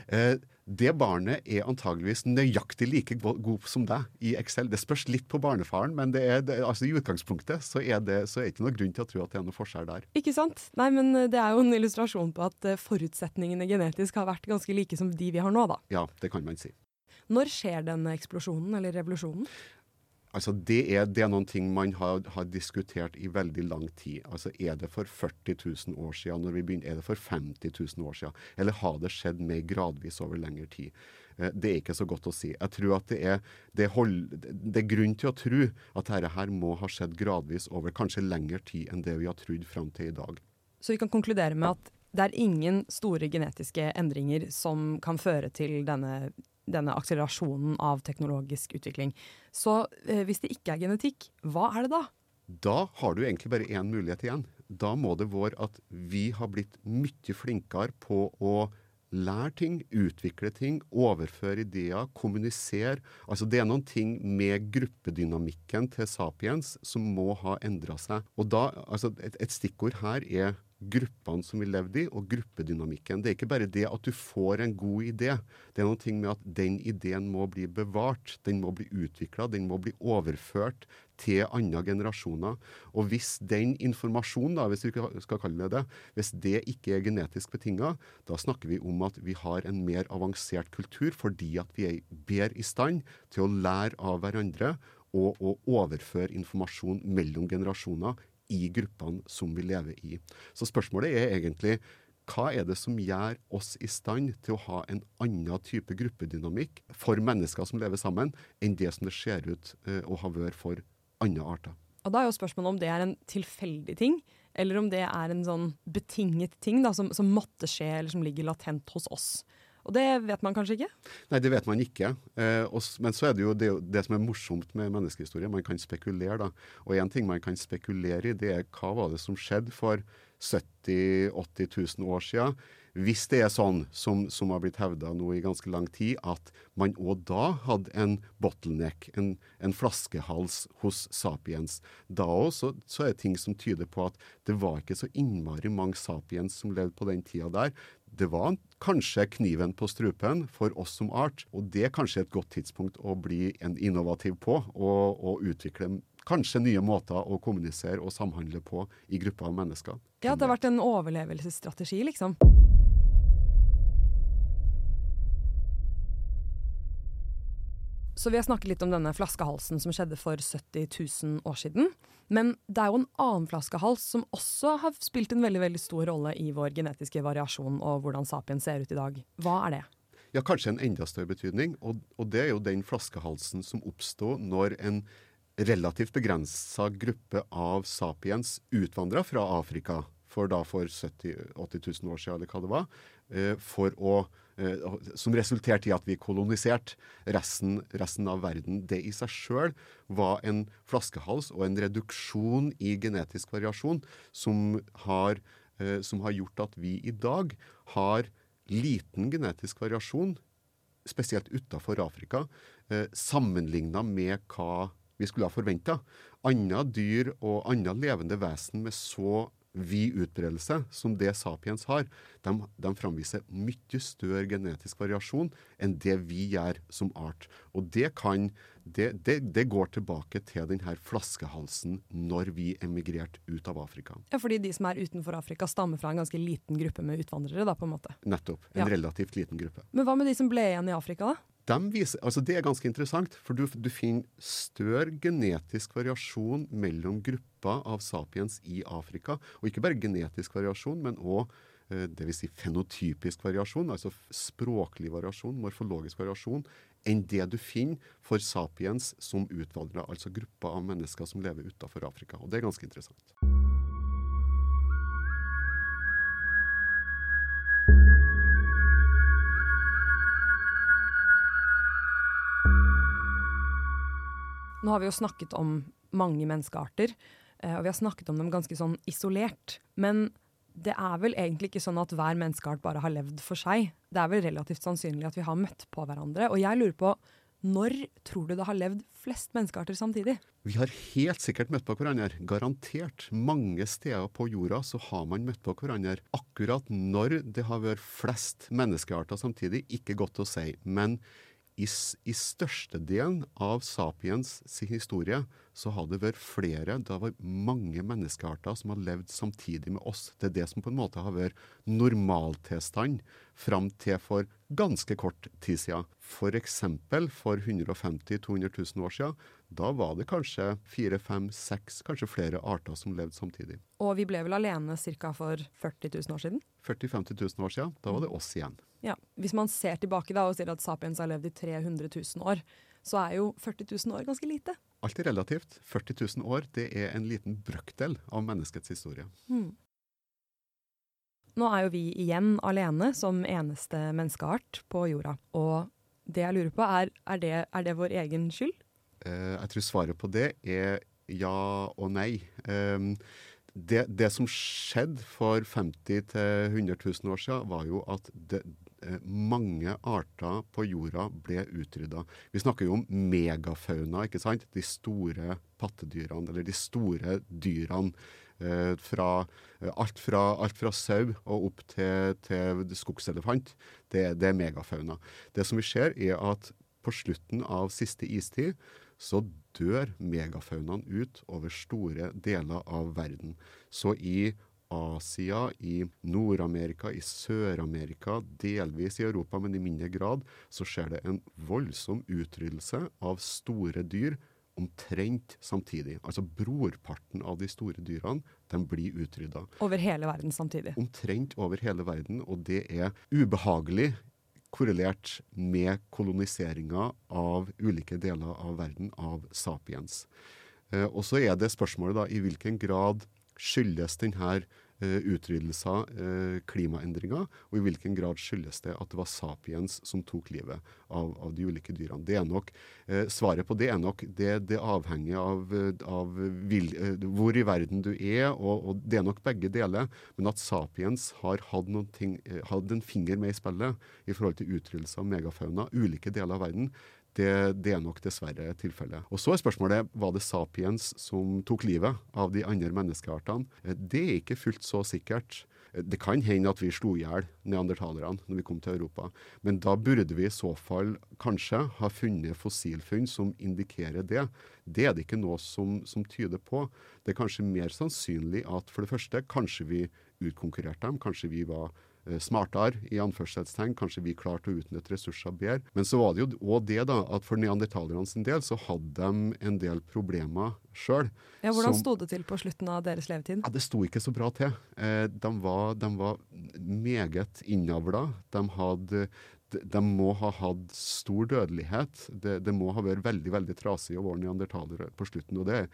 Eh, det barnet er antageligvis nøyaktig like god som deg i Excel. Det spørs litt på barnefaren, men det er, det, altså i utgangspunktet så er det så er ikke noe grunn til å tro at det er noe forskjell der. Ikke sant. Nei, men eh, det er jo en illustrasjon på at eh, forutsetningene genetisk har vært ganske like som de vi har nå, da. Ja, det kan man si. Når skjer denne eksplosjonen eller revolusjonen? Altså det, er, det er noen ting man har, har, diskutert i veldig lang tid. Altså Er det for 40 000 år siden, når vi begynner, er det for 50 000 år siden? Eller har det skjedd mer gradvis over lengre tid? Eh, det er ikke så godt å si. Jeg tror at det er, det, hold, det er grunn til å tro at dette her må ha skjedd gradvis over kanskje lengre tid enn det vi har trodd fram til i dag. Så vi kan konkludere med at det er ingen store genetiske endringer som kan føre til denne denne akselerasjonen av teknologisk utvikling. Så eh, hvis det ikke er genetikk, hva er det da? Da har du egentlig bare én mulighet igjen. Da må det være at vi har blitt mye flinkere på å lære ting, utvikle ting, overføre ideer, kommunisere. Altså Det er noen ting med gruppedynamikken til sapiens som må ha endra seg. Og da, altså et, et stikkord her er gruppene som vi levde i, og gruppedynamikken. Det er ikke bare det at du får en god idé. Det er noe med at den ideen må bli bevart, den må bli utvikla, den må bli overført til andre generasjoner. Og hvis den informasjonen, da, hvis vi skal kalle det det, hvis det ikke er genetisk betinga, da snakker vi om at vi har en mer avansert kultur fordi at vi er bedre i stand til å lære av hverandre og å overføre informasjon mellom generasjoner i gruppene som vi lever i. Så spørsmålet er egentlig hva er det som gjør oss i stand til å ha en annen type gruppedynamikk for mennesker som lever sammen, enn det som det ser ut uh, å ha vært for andre arter? Og Da er jo spørsmålet om det er en tilfeldig ting, eller om det er en sånn betinget ting da, som, som måtte skje, eller som ligger latent hos oss. Og det vet man kanskje ikke? Nei, det vet man ikke. Eh, men så er det jo det, det, som er morsomt med menneskehistorie. Man kan spekulere, da. Og én ting man kan spekulere i, det er hva var det som skjedde for 70 000-80 000 år siden? Hvis det er sånn som, som har blitt hevda nå i ganske lang tid, at man òg da hadde en bottleneck, en, en flaskehals hos sapiens, da òg så, så, er det ting som tyder på at det var ikke så innmari mange sapiens som levde på den tida der det var kanskje kniven på strupen for oss som art. Og det er kanskje et godt tidspunkt å bli en innovativ på, og, og utvikle kanskje nye måter å kommunisere og samhandle på i grupper av mennesker. Ja, det har vært en overlevelsesstrategi, liksom. Så vi har snakket litt om denne flaskehalsen som skjedde for 70 000 år siden. Men det er jo en annen flaskehals som også har spilt en veldig veldig stor rolle i vår genetiske variasjon og hvordan sapien ser ut i dag. Hva er det? Ja, Kanskje en enda større betydning. Og, og det er jo den flaskehalsen som oppstod når en relativt begrensa gruppe av sapiens utvandra fra Afrika for da for 70 000-80 000 år siden, eller hva det var, eh, for å som resulterte i at vi koloniserte resten, resten, av verden. Det i seg sjøl var en flaskehals og en reduksjon i genetisk variasjon som har, eh, som har gjort at vi i dag har liten genetisk variasjon, spesielt utafor Afrika, eh, sammenligna med hva vi skulle ha forventa. Andre dyr og andre levende vesen med så vid utbredelse som det sapiens har, de, de framviser mye større genetisk variasjon enn det vi gjør som art. Og det, kan, det, det, det går tilbake til denne flaskehalsen når vi emigrerte ut av Afrika. Ja, Fordi de som er utenfor Afrika stammer fra en ganske liten gruppe med utvandrere? da, på en måte. Nettopp. En ja. relativt liten gruppe. Men hva med de som ble igjen i Afrika, da? De viser, altså det er ganske interessant, for du, du finner større genetisk variasjon mellom grupper av sapiens i Afrika. Og ikke bare genetisk variasjon, men òg eh, dvs. Si fenotypisk variasjon, altså språklig variasjon, morfologisk variasjon, enn det du finner for sapiens som utvandrere, altså grupper av mennesker som lever utafor Afrika. Og det er ganske interessant. Nå har vi jo snakket om mange menneskearter, eh, og vi har snakket om dem ganske sånn isolert. Men det er vel egentlig ikke sånn at hver menneskeart bare har levd for seg. Det er vel relativt sannsynlig at vi har møtt på hverandre. Og jeg lurer på, når tror du det har levd flest menneskearter samtidig? Vi har helt sikkert møtt på hverandre. Garantert. Mange steder på jorda så har man møtt på hverandre. Akkurat når det har vært flest menneskearter samtidig, ikke godt å si. Men i, i størstedelen av sapiens sin historie så har det vært flere, det har vært mange menneskearter som har levd samtidig med oss. Det er det som på en måte har vært normaltilstand fram til for ganske kort tid siden. F.eks. for, for 150 000-200 000 år siden. Da var det kanskje fire, fem, seks, kanskje flere arter som levde samtidig. Og vi ble vel alene ca. for 40 000 år siden? 40 000-50 000 år siden. Da var det oss igjen. Ja, Hvis man ser tilbake da og sier at sapiens har levd i 300 000 år, så er jo 40 000 år ganske lite. Alt er relativt. 40 000 år det er en liten brøkdel av menneskets historie. Hmm. Nå er jo vi igjen alene som eneste menneskeart på jorda. Og det jeg lurer på, er er det, er det vår egen skyld? Eh, jeg tror svaret på det er ja og nei. Eh, det, det, som skjedde for 50 000-100 000 år siden, var jo at det, mange arter på jorda ble utrydda. Vi snakker jo om megafauna, ikke sant? De store pattedyrene, eller de store dyrene. Eh, fra, eh, alt, fra, alt fra sau og opp til, til skogselefant. Det, det er megafauna. Det som vi ser, er at på slutten av siste istid så dør megafaunaen ut over store deler av verden. Så i Asia, i Nord-Amerika, i Sør-Amerika, delvis i Europa, men i mindre grad, så skjer det en voldsom utryddelse av store dyr omtrent samtidig. Altså brorparten av de store dyrene de blir utrydda. Over hele verden samtidig? Omtrent over hele verden, og det er ubehagelig korrelert med koloniseringa av ulike deler av verden av sapiens. Eh, og så er det spørsmålet da, i hvilken grad skyldes denne uh, utryddelser uh, klimaendringer, og i hvilken grad skyldes det at det var sapiens som tok livet av, av de ulike dyrene. Det er nok, uh, svaret på det er nok det, det avhenger av, av vil, hvor i verden du er, og, og, det er nok begge deler. Men at sapiens har hatt, ting, hatt en finger med i spillet i forhold til utryddelse av megafauna, ulike deler av verden, det, det, er nok dessverre tilfellet. Og Så er spørsmålet var det sapiens som tok livet av de andre menneskeartene. Eh, det er ikke fullt så sikkert. Eh, det kan hende at vi slo i hjel neandertalerne når vi kom til Europa, men da burde vi i så fall kanskje ha funnet fossilfunn som indikerer det. Det er det ikke noe som, som tyder på. Det er kanskje mer sannsynlig at for det første, kanskje vi utkonkurrerte dem. Kanskje vi var smartere, i anførselstegn. Kanskje vi klarte å utnytte ressurser bedre. Men så var det jo òg det da, at for neandertalerne sin del så hadde de en del problemer sjøl. Ja, hvordan sto det til på slutten av deres levetid? Ja, Det sto ikke så bra til. Eh, de, var, de var meget innavla. De hadde de må ha hatt stor dødelighet. Det, de må ha vært veldig veldig trasig å være neandertalere på slutten. og Det er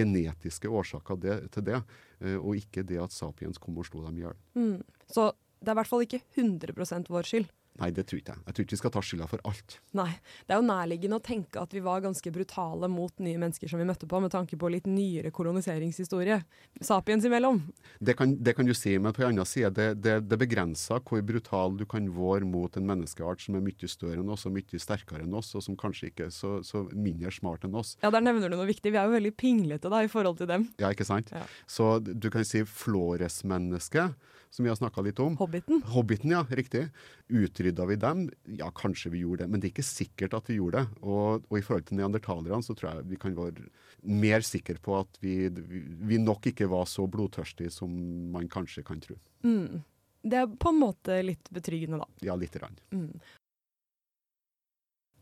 genetiske årsaker det, til det, eh, og ikke det at sapiens kom og slo dem i hjel. Mm. Så det er i hvert fall ikke 100% vår skyld. Nei, det tror ikke jeg. Jeg tror ikke vi skal ta skylda for alt. Nei. Det er jo nærliggende å tenke at vi var ganske brutale mot nye mennesker som vi møtte på, med tanke på litt nyere koloniseringshistorie. Sapiens imellom. Det kan, det kan du si, men på en annen side, det, det, det begrenser hvor brutal du kan være mot en menneskeart som er mye større enn oss og mye sterkere enn oss, og som kanskje ikke er så, så mindre smart enn oss. Ja, der nevner du noe viktig. Vi er jo veldig pinglete da, i forhold til dem. Ja, ikke sant. Ja. Så du kan si Flores-mennesket som vi har snakka litt om. Hobbiten. Hobbiten, ja, riktig. Utrydda vi dem? Ja, kanskje vi gjorde det, men det er ikke sikkert at vi gjorde det. Og, og i forhold til neandertalerne så tror jeg vi kan være mer sikre på at vi, vi nok ikke var så blodtørstige som man kanskje kan tro. Mm. Det er på en måte litt betryggende, da. Ja, lite grann. Mm.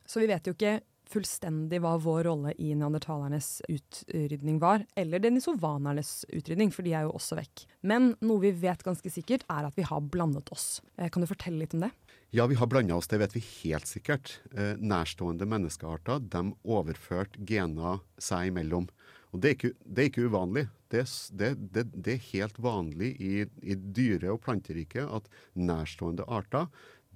Så vi vet jo ikke fullstendig hva vår rolle i neandertalernes utrydning var, eller denisovanernes utrydning, for de er jo også vekk. Men noe vi vet ganske sikkert, er at vi har blandet oss. Eh, kan du fortelle litt om det? Ja, vi har blanda oss, det vet vi helt sikkert. Eh, nærstående menneskearter de overførte gener seg imellom. Og Det er ikke, det er ikke uvanlig. Det, det, det, er helt vanlig i, i dyre- og planteriket at nærstående arter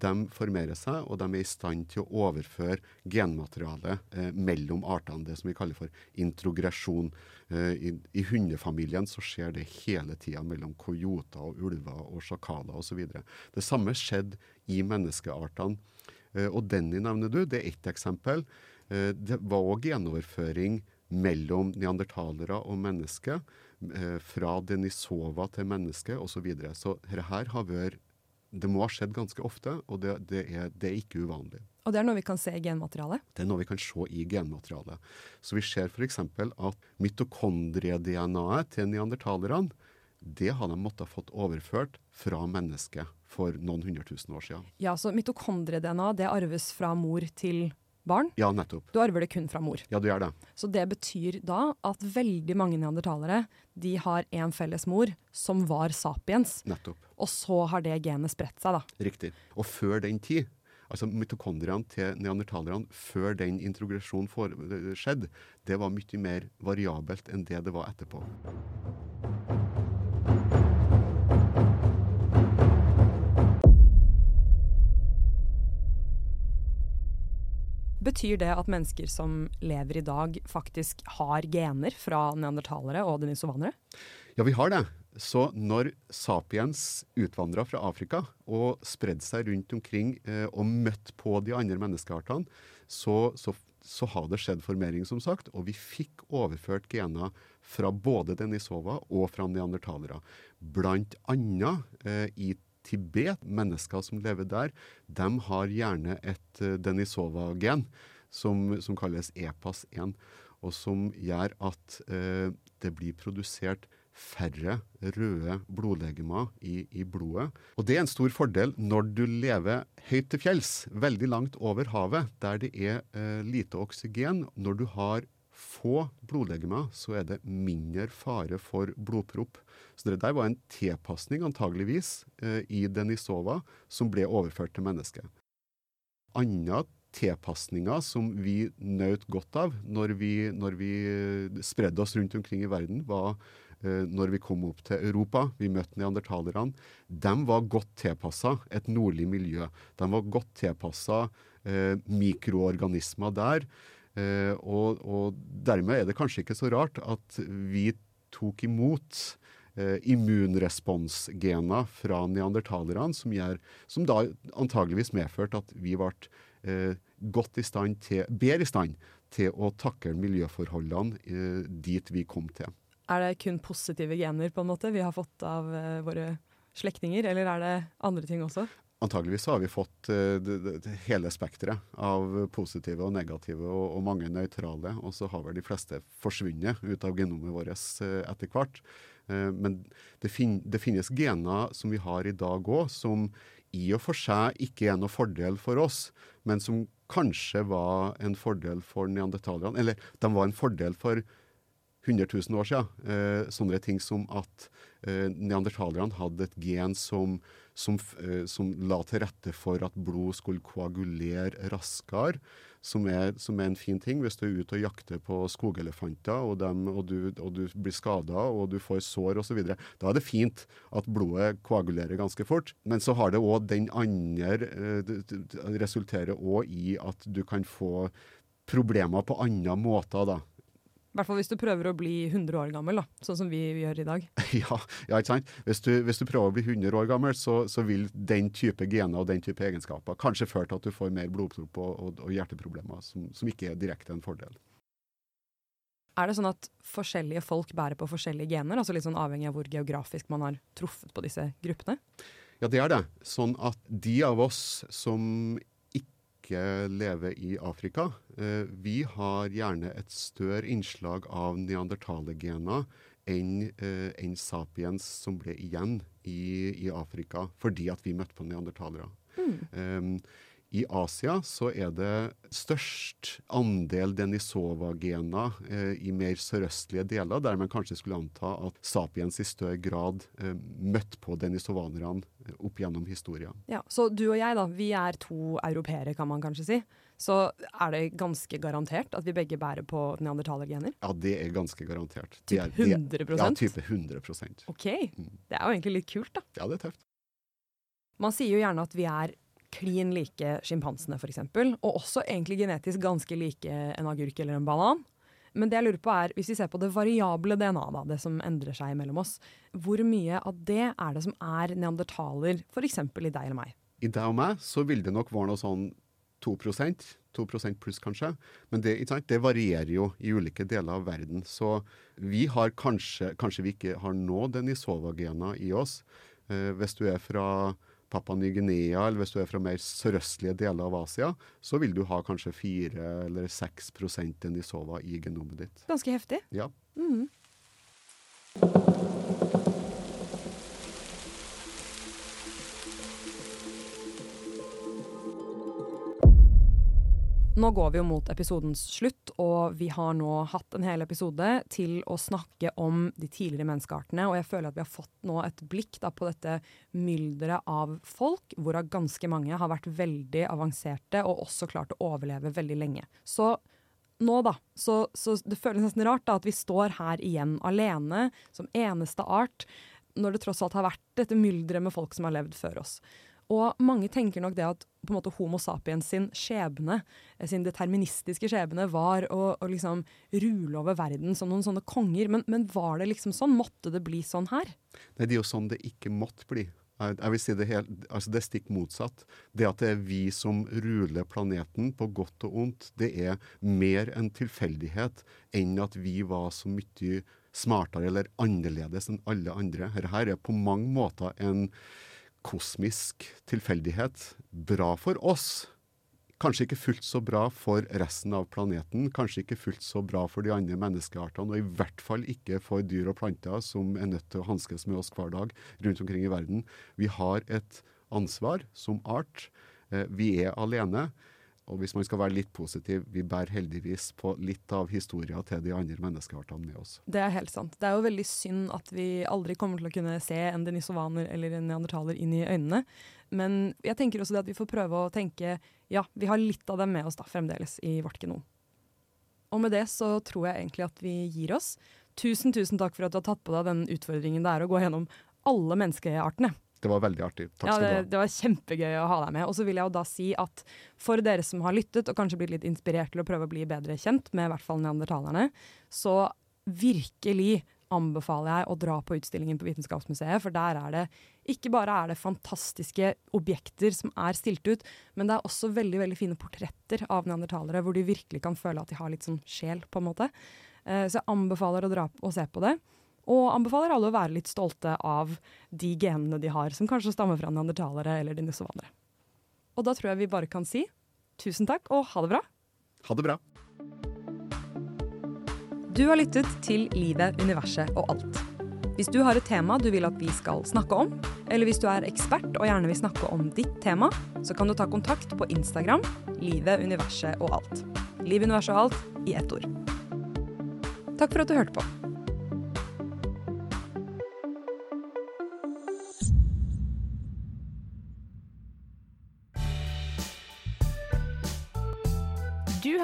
de formerer seg, og de er i stand til å overføre genmateriale eh, mellom artene. Det som vi kaller for introgresjon. Eh, i, I hundefamilien så skjer det hele tida mellom kojoter og ulver og sjakaler osv. Det samme skjedde i menneskeartene. Eh, og Denny nevner du, det er ett eksempel. Eh, det var òg genoverføring mellom neandertalere og mennesker. Eh, fra denisova til menneske osv. Så, videre. så her har vært det må ha skjedd ganske ofte, og det, det, er, det, er, ikke uvanlig. Og det er noe vi kan se i genmaterialet? Det er noe vi kan se i genmaterialet. Så vi ser f.eks. at mitokondrie-DNA-et til neandertalerne det har de måttet ha fått overført fra mennesket for noen hundre tusen år siden. Ja, så mitokondrie-DNA det arves fra mor til barn. Ja, nettopp. Du arver det kun fra mor. Ja, du gjør det. Så det betyr da at veldig mange neandertalere de har en felles mor som var sapiens. Nettopp. Og så har det genet spredt seg, da. Riktig. Og før den tid, altså mitokondriene til neandertalerne før den introgresjonen skjedde, det var mye mer variabelt enn det det var etterpå. Betyr det at mennesker som lever i dag, faktisk har gener fra neandertalere og denisovanere? Ja, vi har det. Så når sapiens utvandra fra Afrika og spredde seg rundt omkring eh, og møtte på de andre menneskeartene, så, så, så, har det skjedd formering, som sagt. Og vi fikk overført gener fra både denisova og fra neandertalere. Blant annet eh, i Tibet, mennesker som lever der, de har gjerne et eh, denisova-gen som, som, kalles EPAS1, og som gjør at uh, det blir produsert færre røde blodlegemer i, i, blodet. Og det er en stor fordel når du lever høyt til fjells, veldig langt over havet, der det er eh, lite oksygen. Når du har få blodlegemer, så er det mindre fare for blodpropp. Så det der var en tilpasning, antageligvis, eh, i Denisova som ble overført til mennesket. Andre tilpasninger som vi nøt godt av når vi, når vi spredde oss rundt omkring i verden, var Eh, når vi kom opp til Europa. Vi møtte neandertalerne. De var godt tilpassa et nordlig miljø. De var godt tilpassa eh, mikroorganismer der. Eh, og, og, dermed er det kanskje ikke så rart at vi tok imot eh, immunresponsgener fra neandertalerne, som, som da antageligvis medførte at vi ble eh, godt i stand til, bedre i stand til å takle miljøforholdene eh, dit vi kom til. Er det kun positive gener på en måte vi har fått av uh, våre slektninger, eller er det andre ting også? Antageligvis har vi fått uh, det, det, hele spekteret av positive og negative, og, og mange nøytrale. Og så har vel de fleste forsvunnet ut av genomet vårt uh, etter hvert. men det, fin det, finnes gener som vi har i dag òg, som i og for seg ikke er noe fordel for oss, men som kanskje var en fordel for neandertalerne. Eller de var en fordel for 100 000 år siden. Eh, sånne ting som at eh, neandertalerne hadde et gen som, som, eh, som, la til rette for at blod skulle koagulere raskere. Som er, som er en fin ting hvis du er ute og jakter på skogelefanter, og, dem, og, du, og du, blir skada og du får sår osv. Da er det fint at blodet koagulerer ganske fort. Men så har det òg den andre eh, resulterer òg i at du kan få problemer på andre måter. da. I hvert fall hvis du prøver å bli 100 år gammel, da, sånn som vi gjør i dag. Ja, ja ikke sant. Hvis du, hvis du, prøver å bli 100 år gammel, så, så, vil den type gener og den type egenskaper kanskje føre til at du får mer blodpropp og, og, og, hjerteproblemer, som, som ikke er direkte en fordel. Er det sånn at forskjellige folk bærer på forskjellige gener, altså litt sånn avhengig av hvor geografisk man har truffet på disse gruppene? Ja, det er det. Sånn at de av oss som ikke leve i Afrika. Eh, vi har gjerne et større innslag av neandertalergener enn eh, en sapiens som ble igjen i, i, Afrika, fordi at vi møtte på neandertalere. Mm. Um, i Asia så er det størst andel denisova-gener eh, i mer sørøstlige deler, der man kanskje skulle anta at sapiens i større grad eh, møtte på denisovanerne eh, opp gjennom historien. Ja, Så du og jeg, da, vi er to europeere, kan man kanskje si. Så er det ganske garantert at vi begge bærer på neandertalergener? Ja, det er ganske garantert. Type 100% Ja, type 100 OK. Det er jo egentlig litt kult, da. Ja, det er tøft. Man sier jo gjerne at vi er klin like sjimpansene, f.eks. Og også egentlig genetisk ganske like en agurk eller en banan. Men det jeg lurer på er, hvis vi ser på det variable DNA, det som endrer seg mellom oss, hvor mye av det er det som er neandertaler, f.eks. i deg eller meg? I deg og meg så vil det nok være noe sånn 2% 2% pluss kanskje. Men det, det, varierer jo i ulike deler av verden. Så vi har kanskje Kanskje vi ikke har nå denisova-gener i oss. Eh, hvis du er fra Papua Ny-Guinea, eller hvis du er fra mer sørøstlige deler av Asia, så vil du ha kanskje 4 eller 6 denisova i genomet ditt. Ganske heftig. Ja. Mm. Nå går vi jo mot episodens slutt, og vi har nå hatt en hel episode til å snakke om de tidligere menneskeartene. Og jeg føler at vi har fått nå et blikk da, på dette mylderet av folk, hvorav ganske mange har vært veldig avanserte og også klart å overleve veldig lenge. Så nå, da. Så, så det føles nesten rart da, at vi står her igjen alene, som eneste art, når det tross alt har vært dette mylderet med folk som har levd før oss. Og mange tenker nok det at på en måte Homo sapiens sin skjebne, eh, sin deterministiske skjebne, var å, å liksom rule over verden som noen sånne konger. Men, men, var det liksom sånn? Måtte det bli sånn her? Nei, det er jo sånn det ikke måtte bli. Jeg vil si det, helt, altså det er stikk motsatt. Det at det er vi som ruler planeten, på godt og ondt, det er mer en tilfeldighet enn at vi var så mye smartere eller annerledes enn alle andre. Dette er på mange måter en kosmisk tilfeldighet. Bra for oss. Kanskje ikke fullt så bra for resten av planeten, kanskje ikke fullt så bra for de andre menneskeartene, og i hvert fall ikke for dyr og planter som er nødt til å hanskes med oss hver dag rundt omkring i verden. Vi har et ansvar som art. Eh, vi er alene. Og hvis man skal være litt positiv, vi bærer heldigvis på litt av historia til de andre menneskeartene med oss. Det er helt sant. Det er jo veldig synd at vi aldri kommer til å kunne se en denisovaner eller en neandertaler inn i øynene. Men jeg tenker også det at vi får prøve å tenke ja, vi har litt av dem med oss da fremdeles i vårt genom. Og med det så tror jeg egentlig at vi gir oss. Tusen, tusen takk for at du har tatt på deg den utfordringen det er å gå gjennom alle menneskeartene. Det var veldig artig. Takk ja, skal du ha. Det var kjempegøy å ha deg med. Og så vil jeg jo da si at for dere som har lyttet og kanskje blitt litt inspirert til å prøve å bli bedre kjent med i hvert fall neandertalerne, så virkelig anbefaler jeg å dra på utstillingen på Vitenskapsmuseet, for der er det ikke bare er det fantastiske objekter som er stilt ut, men det er også veldig veldig fine portretter av neandertalere, hvor de virkelig kan føle at de har litt sånn sjel, på en måte. Eh, så jeg anbefaler å dra og se på det. Og anbefaler alle å være litt stolte av de genene de har, som kanskje stammer fra neandertalere eller denisovanere. Og da tror jeg vi bare kan si tusen takk og ha det bra. Ha det bra. Du har lyttet til Livet, universet og alt. Hvis du har et tema du vil at vi skal snakke om, eller hvis du er ekspert og gjerne vil snakke om ditt tema, så kan du ta kontakt på Instagram Livet, universet og alt. Liv, universet og alt i ett ord. Takk for at du hørte på.